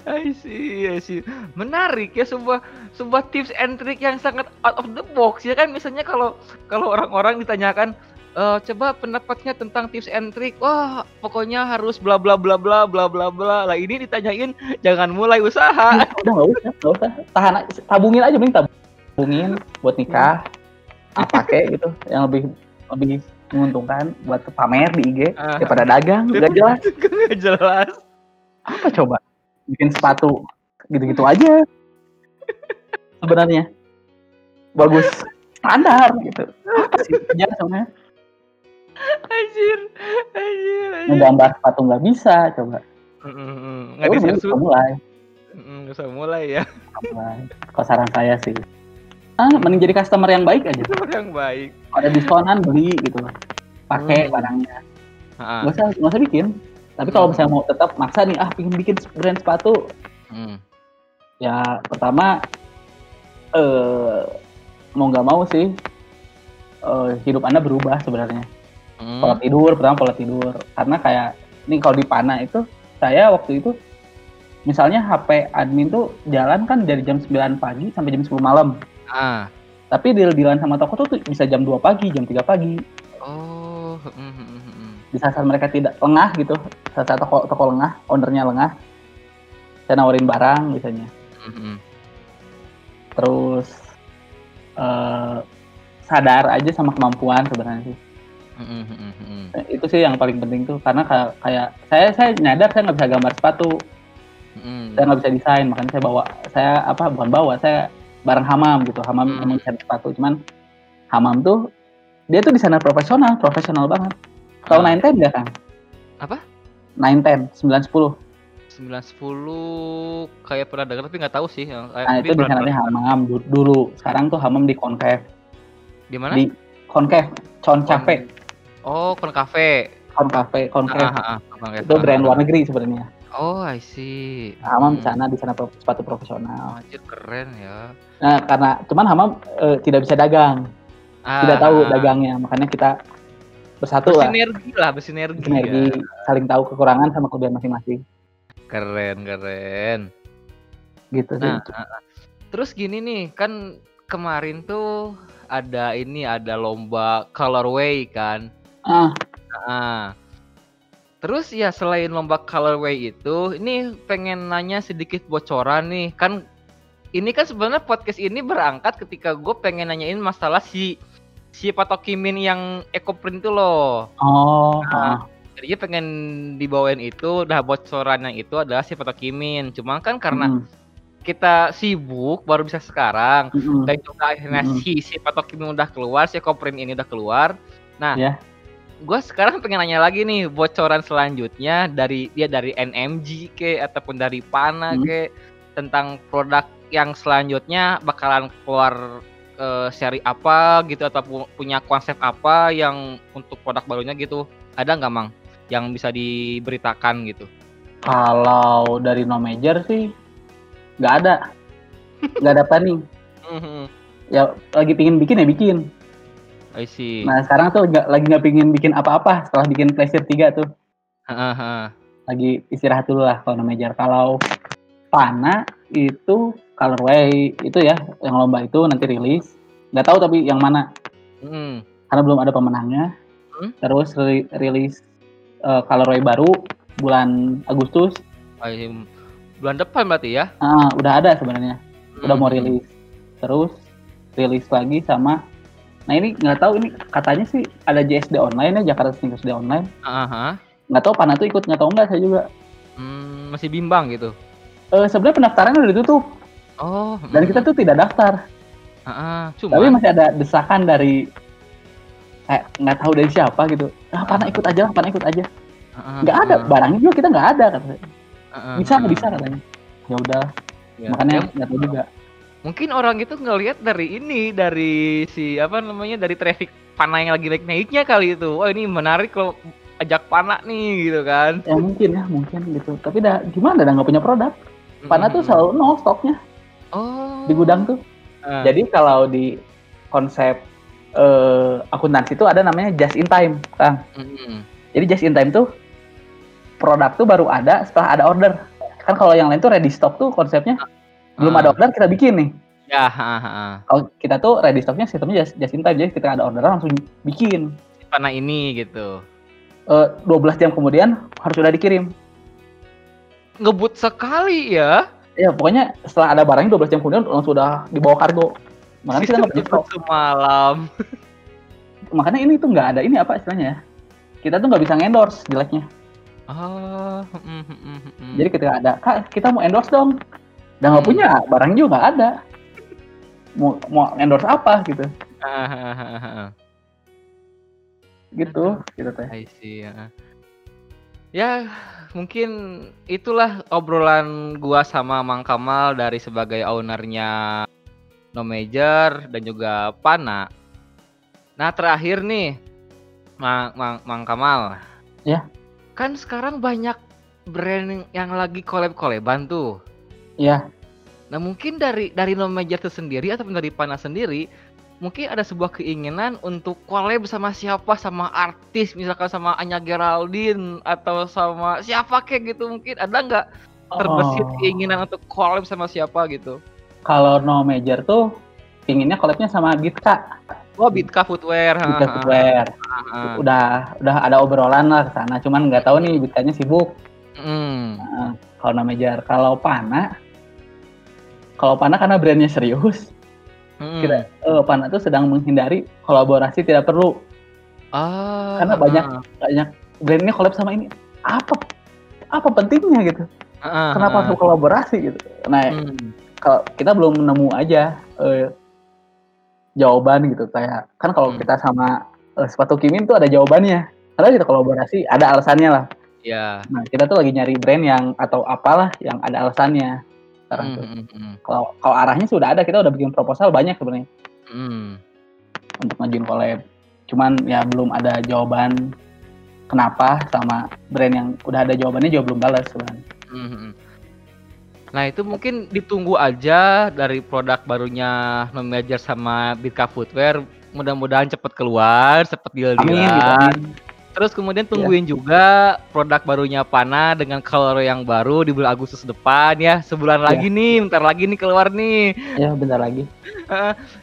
Speaker 1: I see, I see. Menarik ya sebuah sebuah tips and trick yang sangat out of the box ya kan misalnya kalau kalau orang-orang ditanyakan eh coba pendapatnya tentang tips and trick. Wah, pokoknya harus bla bla bla bla bla bla bla. Lah ini ditanyain jangan mulai usaha.
Speaker 2: Udah nggak usah, nggak usah. Tahan tabungin aja mending tabungin buat nikah. Apa kek gitu yang lebih lebih menguntungkan buat pamer di IG
Speaker 1: Ah.
Speaker 2: daripada dagang nggak jelas
Speaker 1: Nggak jelas.
Speaker 2: apa coba bikin sepatu gitu-gitu aja sebenarnya bagus standar gitu apa sih kerja sebenarnya
Speaker 1: Anjir. Anjir, anjir.
Speaker 2: ngegambar sepatu nggak bisa coba ya
Speaker 1: Nggak
Speaker 2: mending
Speaker 1: disensu.
Speaker 2: kita mulai
Speaker 1: nggak usah mulai ya.
Speaker 2: kalau saran saya sih ah mending jadi customer yang baik aja
Speaker 1: Itu yang baik.
Speaker 2: ada diskonan beli gitu loh pakai
Speaker 1: Hmm.
Speaker 2: barangnya nggak usah nggak usah bikin tapi kalau misalnya mau tetap maksa nih ah bikin bikin brand sepatu
Speaker 1: Hmm.
Speaker 2: ya pertama eh mau nggak mau sih eh, hidup anda berubah sebenarnya
Speaker 1: Hmm.
Speaker 2: pola tidur pertama pola tidur karena kayak ini kalau di Pana itu saya waktu itu misalnya HP admin tuh jalan kan dari jam 9 pagi sampai jam 10 malam
Speaker 1: Ah.
Speaker 2: tapi deal dealan sama toko tuh, tuh bisa jam 2 pagi jam 3 pagi
Speaker 1: Oh. heeh, heeh, heeh.
Speaker 2: di saat, mereka tidak lengah gitu saat saat toko toko lengah ownernya lengah saya nawarin barang biasanya terus eh, sadar aja sama kemampuan sebenarnya sih Nah, itu sih yang paling penting tuh karena kayak, kayak saya saya nyadar saya nggak bisa gambar sepatu
Speaker 1: Heeh.
Speaker 2: saya nggak bisa desain makanya saya bawa saya apa bukan bawa saya bareng hamam gitu hamam
Speaker 1: Hmm.
Speaker 2: emang desain sepatu cuman hamam tuh dia tuh desainer profesional profesional banget tahu
Speaker 1: Ah.
Speaker 2: nine ten nggak kan
Speaker 1: Apa?
Speaker 2: nine ten sembilan sepuluh
Speaker 1: 910 kayak pernah dengar tapi nggak tahu sih. Yang- kayak-
Speaker 2: nah itu desainernya hamam du- dulu sekarang tuh hamam di concave
Speaker 1: Di mana?
Speaker 2: di concave con cafe
Speaker 1: Oh, kon cafe.
Speaker 2: concave concave
Speaker 1: Ah, ah, ah, Kon Cafe.
Speaker 2: itu brand luar negeri sebenarnya
Speaker 1: Oh, I see.
Speaker 2: hamam di
Speaker 1: Hmm.
Speaker 2: sana di sana pro- sepatu profesional
Speaker 1: Anjir keren ya.
Speaker 2: nah karena cuman hamam eh, tidak bisa dagang
Speaker 1: Ah,
Speaker 2: tidak tahu
Speaker 1: ah,
Speaker 2: dagangnya makanya kita bersatu lah
Speaker 1: bersinergi lah, bersinergi.
Speaker 2: sinergi
Speaker 1: ya.
Speaker 2: saling tahu kekurangan sama kelebihan masing-masing
Speaker 1: Keren, keren.
Speaker 2: gitu sih
Speaker 1: Nah, ah, ah. terus gini nih, kan kemarin tuh ada ini ada lomba colorway kan.
Speaker 2: Ah
Speaker 1: Nah, terus ya selain lomba colorway itu, ini pengen nanya sedikit bocoran nih. Kan ini kan sebenarnya podcast ini berangkat ketika gue pengen nanyain masalah si si patokimin yang ecoprint itu loh.
Speaker 2: oh
Speaker 1: Nah,
Speaker 2: ah.
Speaker 1: Jadi pengen dibawain itu, udah bocoran yang itu adalah si patokimin. Cuma kan karena
Speaker 2: Mm,
Speaker 1: kita sibuk baru bisa sekarang
Speaker 2: mm, mm.
Speaker 1: dan juga akhirnya
Speaker 2: Mm-mm.
Speaker 1: si si patokimin udah keluar, si ecoprint ini udah keluar. Nah,
Speaker 2: Ya.
Speaker 1: Gue sekarang pengen nanya lagi nih bocoran selanjutnya dari dia dari NMG ke ataupun dari Pana
Speaker 2: Hmm.
Speaker 1: ke tentang produk yang selanjutnya bakalan keluar eh, seri apa gitu atau pu- punya konsep apa yang untuk produk barunya gitu. Ada nggak mang yang bisa diberitakan gitu?
Speaker 2: Kalau dari no major sih nggak ada. Nggak ada planning.
Speaker 1: Mhm.
Speaker 2: ya lagi pingin bikin ya bikin
Speaker 1: I see.
Speaker 2: Nah sekarang tuh nggak lagi nggak pingin bikin apa-apa setelah bikin Playstation 3 tuh.
Speaker 1: Hahaha.
Speaker 2: lagi istirahat dulu lah kalau major kalau Pana itu colorway itu ya yang lomba itu nanti rilis. Nggak tahu tapi yang mana.
Speaker 1: Mm.
Speaker 2: karena belum ada pemenangnya.
Speaker 1: Hmm?
Speaker 2: terus ri- rilis eh, colorway baru bulan Agustus.
Speaker 1: I- bulan depan berarti ya?
Speaker 2: Ah udah ada sebenarnya. Udah mau
Speaker 1: Mhm.
Speaker 2: rilis. Terus rilis lagi sama Nah ini nggak tahu ini katanya sih ada JSD online ya Jakarta Sneakers Day online.
Speaker 1: Aha.
Speaker 2: Nggak tahu Pana tuh ikut nggak tahu nggak saya juga.
Speaker 1: Hmm, masih bimbang gitu.
Speaker 2: Eh sebenarnya pendaftaran udah ditutup
Speaker 1: Oh,
Speaker 2: dan kita tuh tidak daftar.
Speaker 1: Heeh,
Speaker 2: Tapi
Speaker 1: cuma
Speaker 2: masih ada desakan dari kayak nggak tahu dari siapa gitu. Ah Pana ikut aja lah, Pana ikut aja.
Speaker 1: heeh,
Speaker 2: Nggak ada barangnya juga kita nggak ada katanya. Bisa nggak bisa katanya. Ya udah
Speaker 1: Ya,
Speaker 2: makanya
Speaker 1: ya,
Speaker 2: nggak tahu juga.
Speaker 1: Mungkin orang itu ngelihat dari ini dari si apa namanya dari traffic panah yang lagi naik naiknya kali itu wah ini menarik kalau ajak panah nih gitu kan
Speaker 2: Ya mungkin ya mungkin gitu. Tapi dah gimana dah nggak punya produk. Pana tuh
Speaker 1: Mm-mm.
Speaker 2: selalu nol stoknya
Speaker 1: oh
Speaker 2: di gudang tuh.
Speaker 1: Ah.
Speaker 2: Jadi kalau di konsep eh, akuntansi itu ada namanya just in time, Kang.
Speaker 1: Mm-mm.
Speaker 2: Jadi just in time tuh produk tuh baru ada setelah ada order. Kan kalau yang lain tuh ready stock tuh konsepnya belum
Speaker 1: Ah.
Speaker 2: ada order kita bikin nih.
Speaker 1: ya.
Speaker 2: Kalau kita tuh ready stocknya sistemnya just, just in time, jadi ketika ada orderan langsung bikin.
Speaker 1: Panah ini gitu
Speaker 2: Eh, 12 jam kemudian harus sudah dikirim.
Speaker 1: ngebut sekali ya
Speaker 2: Ya pokoknya setelah ada barangnya 12 jam kemudian langsung sudah dibawa kargo. Makanya kita nggak
Speaker 1: ngebut semalam
Speaker 2: Makanya ini tuh nggak ada ini apa istilahnya ya. Kita tuh nggak bisa endorse jeleknya.
Speaker 1: oh mm, mm, mm.
Speaker 2: Jadi ketika ada, kak kita mau endorse dong. Udah nggak
Speaker 1: Hmm.
Speaker 2: punya, barang juga nggak ada. Mau mau endorse apa gitu, gitu, gitu teh.
Speaker 1: I see, ya. Ya, mungkin itulah obrolan gua sama Mang Kamal dari sebagai ownernya No Major dan juga Pana. Nah, terakhir nih, Mang, Mang, Mang Kamal.
Speaker 2: Ya.
Speaker 1: Kan sekarang banyak brand yang lagi collab-collaban tuh.
Speaker 2: Iya,
Speaker 1: Nah, mungkin dari dari No Major itu sendiri ataupun dari Pana sendiri, mungkin ada sebuah keinginan untuk collab sama siapa? Sama artis misalkan sama Anya Geraldine atau sama siapa kayak gitu mungkin? Ada nggak terbesit
Speaker 2: Oh,
Speaker 1: keinginan untuk collab sama siapa gitu?
Speaker 2: Kalau no major tuh pinginnya collabnya sama Gitka,
Speaker 1: oh Bitka Footwear. Ha,
Speaker 2: Footwear.
Speaker 1: ha, ha.
Speaker 2: Udah udah ada obrolan lah ke sana, cuman nggak tahu nih Gitkanya sibuk.
Speaker 1: Hmm.
Speaker 2: Nah, kalau no major, kalau Pana, kalau Pana karena brandnya serius,
Speaker 1: Hmm.
Speaker 2: kita eh, Pana tuh sedang menghindari kolaborasi tidak perlu.
Speaker 1: Ah,
Speaker 2: Karena banyak
Speaker 1: ha,
Speaker 2: banyak brandnya collab sama ini apa apa pentingnya gitu
Speaker 1: ha, ha,
Speaker 2: kenapa
Speaker 1: ha.
Speaker 2: harus kolaborasi gitu nah
Speaker 1: Hmm.
Speaker 2: kalau kita belum nemu aja eh, jawaban gitu kayak kan kalau
Speaker 1: Hmm.
Speaker 2: kita sama eh, sepatu Kimin tuh ada jawabannya karena kita kolaborasi ada alasannya lah
Speaker 1: ya
Speaker 2: nah kita tuh lagi nyari brand yang atau apalah yang ada alasannya sekarang
Speaker 1: Hmm,
Speaker 2: tuh
Speaker 1: hmm, hmm,
Speaker 2: kalau kalau arahnya sudah ada kita udah bikin proposal banyak sebenarnya
Speaker 1: hmm.
Speaker 2: untuk ngajuin collab cuman ya belum ada jawaban kenapa sama brand yang udah ada jawabannya juga belum balas sebenarnya
Speaker 1: Mhm. Nah itu mungkin ditunggu aja dari produk barunya No Major sama Bitka Footwear. Mudah-mudahan cepet keluar, cepet deal
Speaker 2: amin gitu.
Speaker 1: Terus kemudian tungguin juga produk barunya Pana dengan color yang baru di bulan Agustus depan ya. Sebulan
Speaker 2: Iya.
Speaker 1: lagi nih, bentar lagi nih keluar nih.
Speaker 2: ya bentar lagi.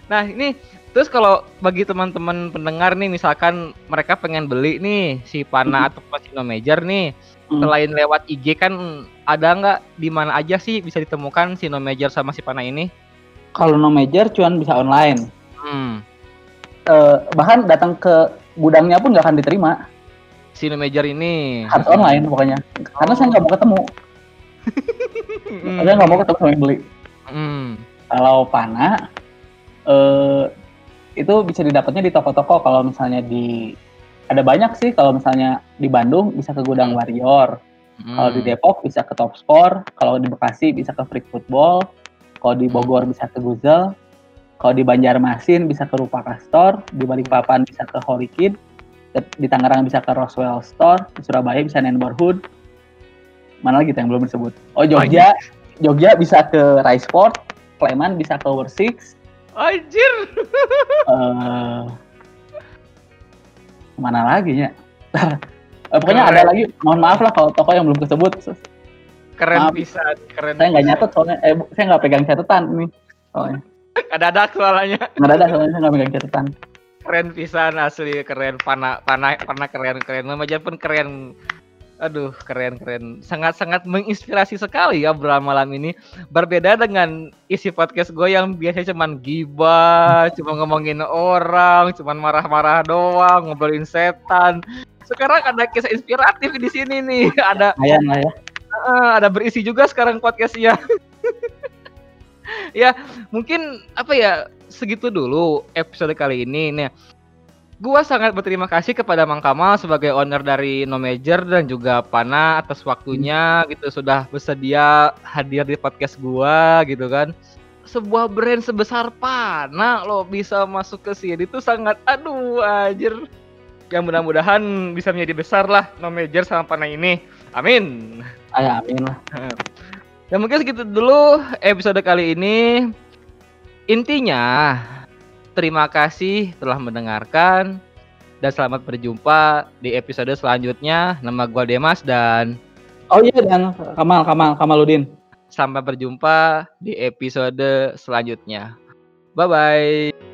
Speaker 1: Nah ini terus kalau bagi teman-teman pendengar nih misalkan mereka pengen beli nih si Pana atau si No Major nih
Speaker 2: Hmm.
Speaker 1: selain lewat IG kan ada nggak di mana aja sih bisa ditemukan si No Major sama si Pana ini?
Speaker 2: kalau no major cuman bisa online
Speaker 1: Hmm.
Speaker 2: Eh, bahkan datang ke gudangnya pun nggak akan diterima
Speaker 1: Si No Major ini.
Speaker 2: Harus online pokoknya. Karena saya nggak mau ketemu.
Speaker 1: Hmm.
Speaker 2: saya nggak mau ketemu sama yang beli.
Speaker 1: Hmm.
Speaker 2: kalau pana eh itu bisa didapatnya di toko-toko. Kalau misalnya di ada banyak sih. Kalau misalnya di Bandung bisa ke gudang
Speaker 1: Hmm.
Speaker 2: Warrior. Kalau di
Speaker 1: Hmm.
Speaker 2: Depok bisa ke Top Sport. Kalau di Bekasi bisa ke Freak Football. Kalau di Bogor bisa ke Guzel. Kalau di Banjarmasin bisa ke Rupaka Store di Balikpapan bisa ke Holy Kid di Tangerang bisa ke Roswell Store di Surabaya bisa Neighborhood. Mana lagi yang belum disebut? Oh Jogja. Jogja bisa ke Rise Sport Sleman bisa ke Over Six.
Speaker 1: Anjir.
Speaker 2: eh mana lagi ya? Eh, pokoknya
Speaker 1: Keren.
Speaker 2: ada lagi. Mohon maaf lah kalau toko yang belum disebut
Speaker 1: Keren
Speaker 2: Maaf.
Speaker 1: pisan, keren.
Speaker 2: saya nggak nyatet soalnya. Eh saya nggak pegang catatan ini soalnya.
Speaker 1: Ada soalnya.
Speaker 2: nggak ada soalnya saya nggak pegang catatan
Speaker 1: Keren pisan asli keren. Pana Pana Pana keren keren. Major pun keren. Aduh, keren keren. Sangat-sangat menginspirasi sekali ya Bram malam ini. Berbeda dengan isi podcast gue yang biasanya cuman gibah, cuma ngomongin orang, cuman marah-marah doang, ngobrolin setan. Sekarang ada kisah inspiratif di sini nih. Ada
Speaker 2: Lumayan lah ya.
Speaker 1: ada berisi juga sekarang podcastnya. ya, mungkin apa ya segitu dulu episode kali ini. Nah, Gua sangat berterima kasih kepada Mang Kamal sebagai owner dari No Major dan juga Pana atas waktunya gitu sudah bersedia hadir di podcast gua gitu kan. Sebuah brand sebesar Pana loh bisa masuk ke sini itu sangat aduh anjir. Yang mudah-mudahan bisa menjadi besar lah No Major sama Pana ini. Amin.
Speaker 2: Ayah, amin lah.
Speaker 1: Ya mungkin segitu dulu episode kali ini. Intinya, terima kasih telah mendengarkan dan selamat berjumpa di episode selanjutnya. Nama gua Demas dan
Speaker 2: Oh iya dan Kamal Kamal Kamaludin.
Speaker 1: sampai berjumpa di episode selanjutnya. Bye bye.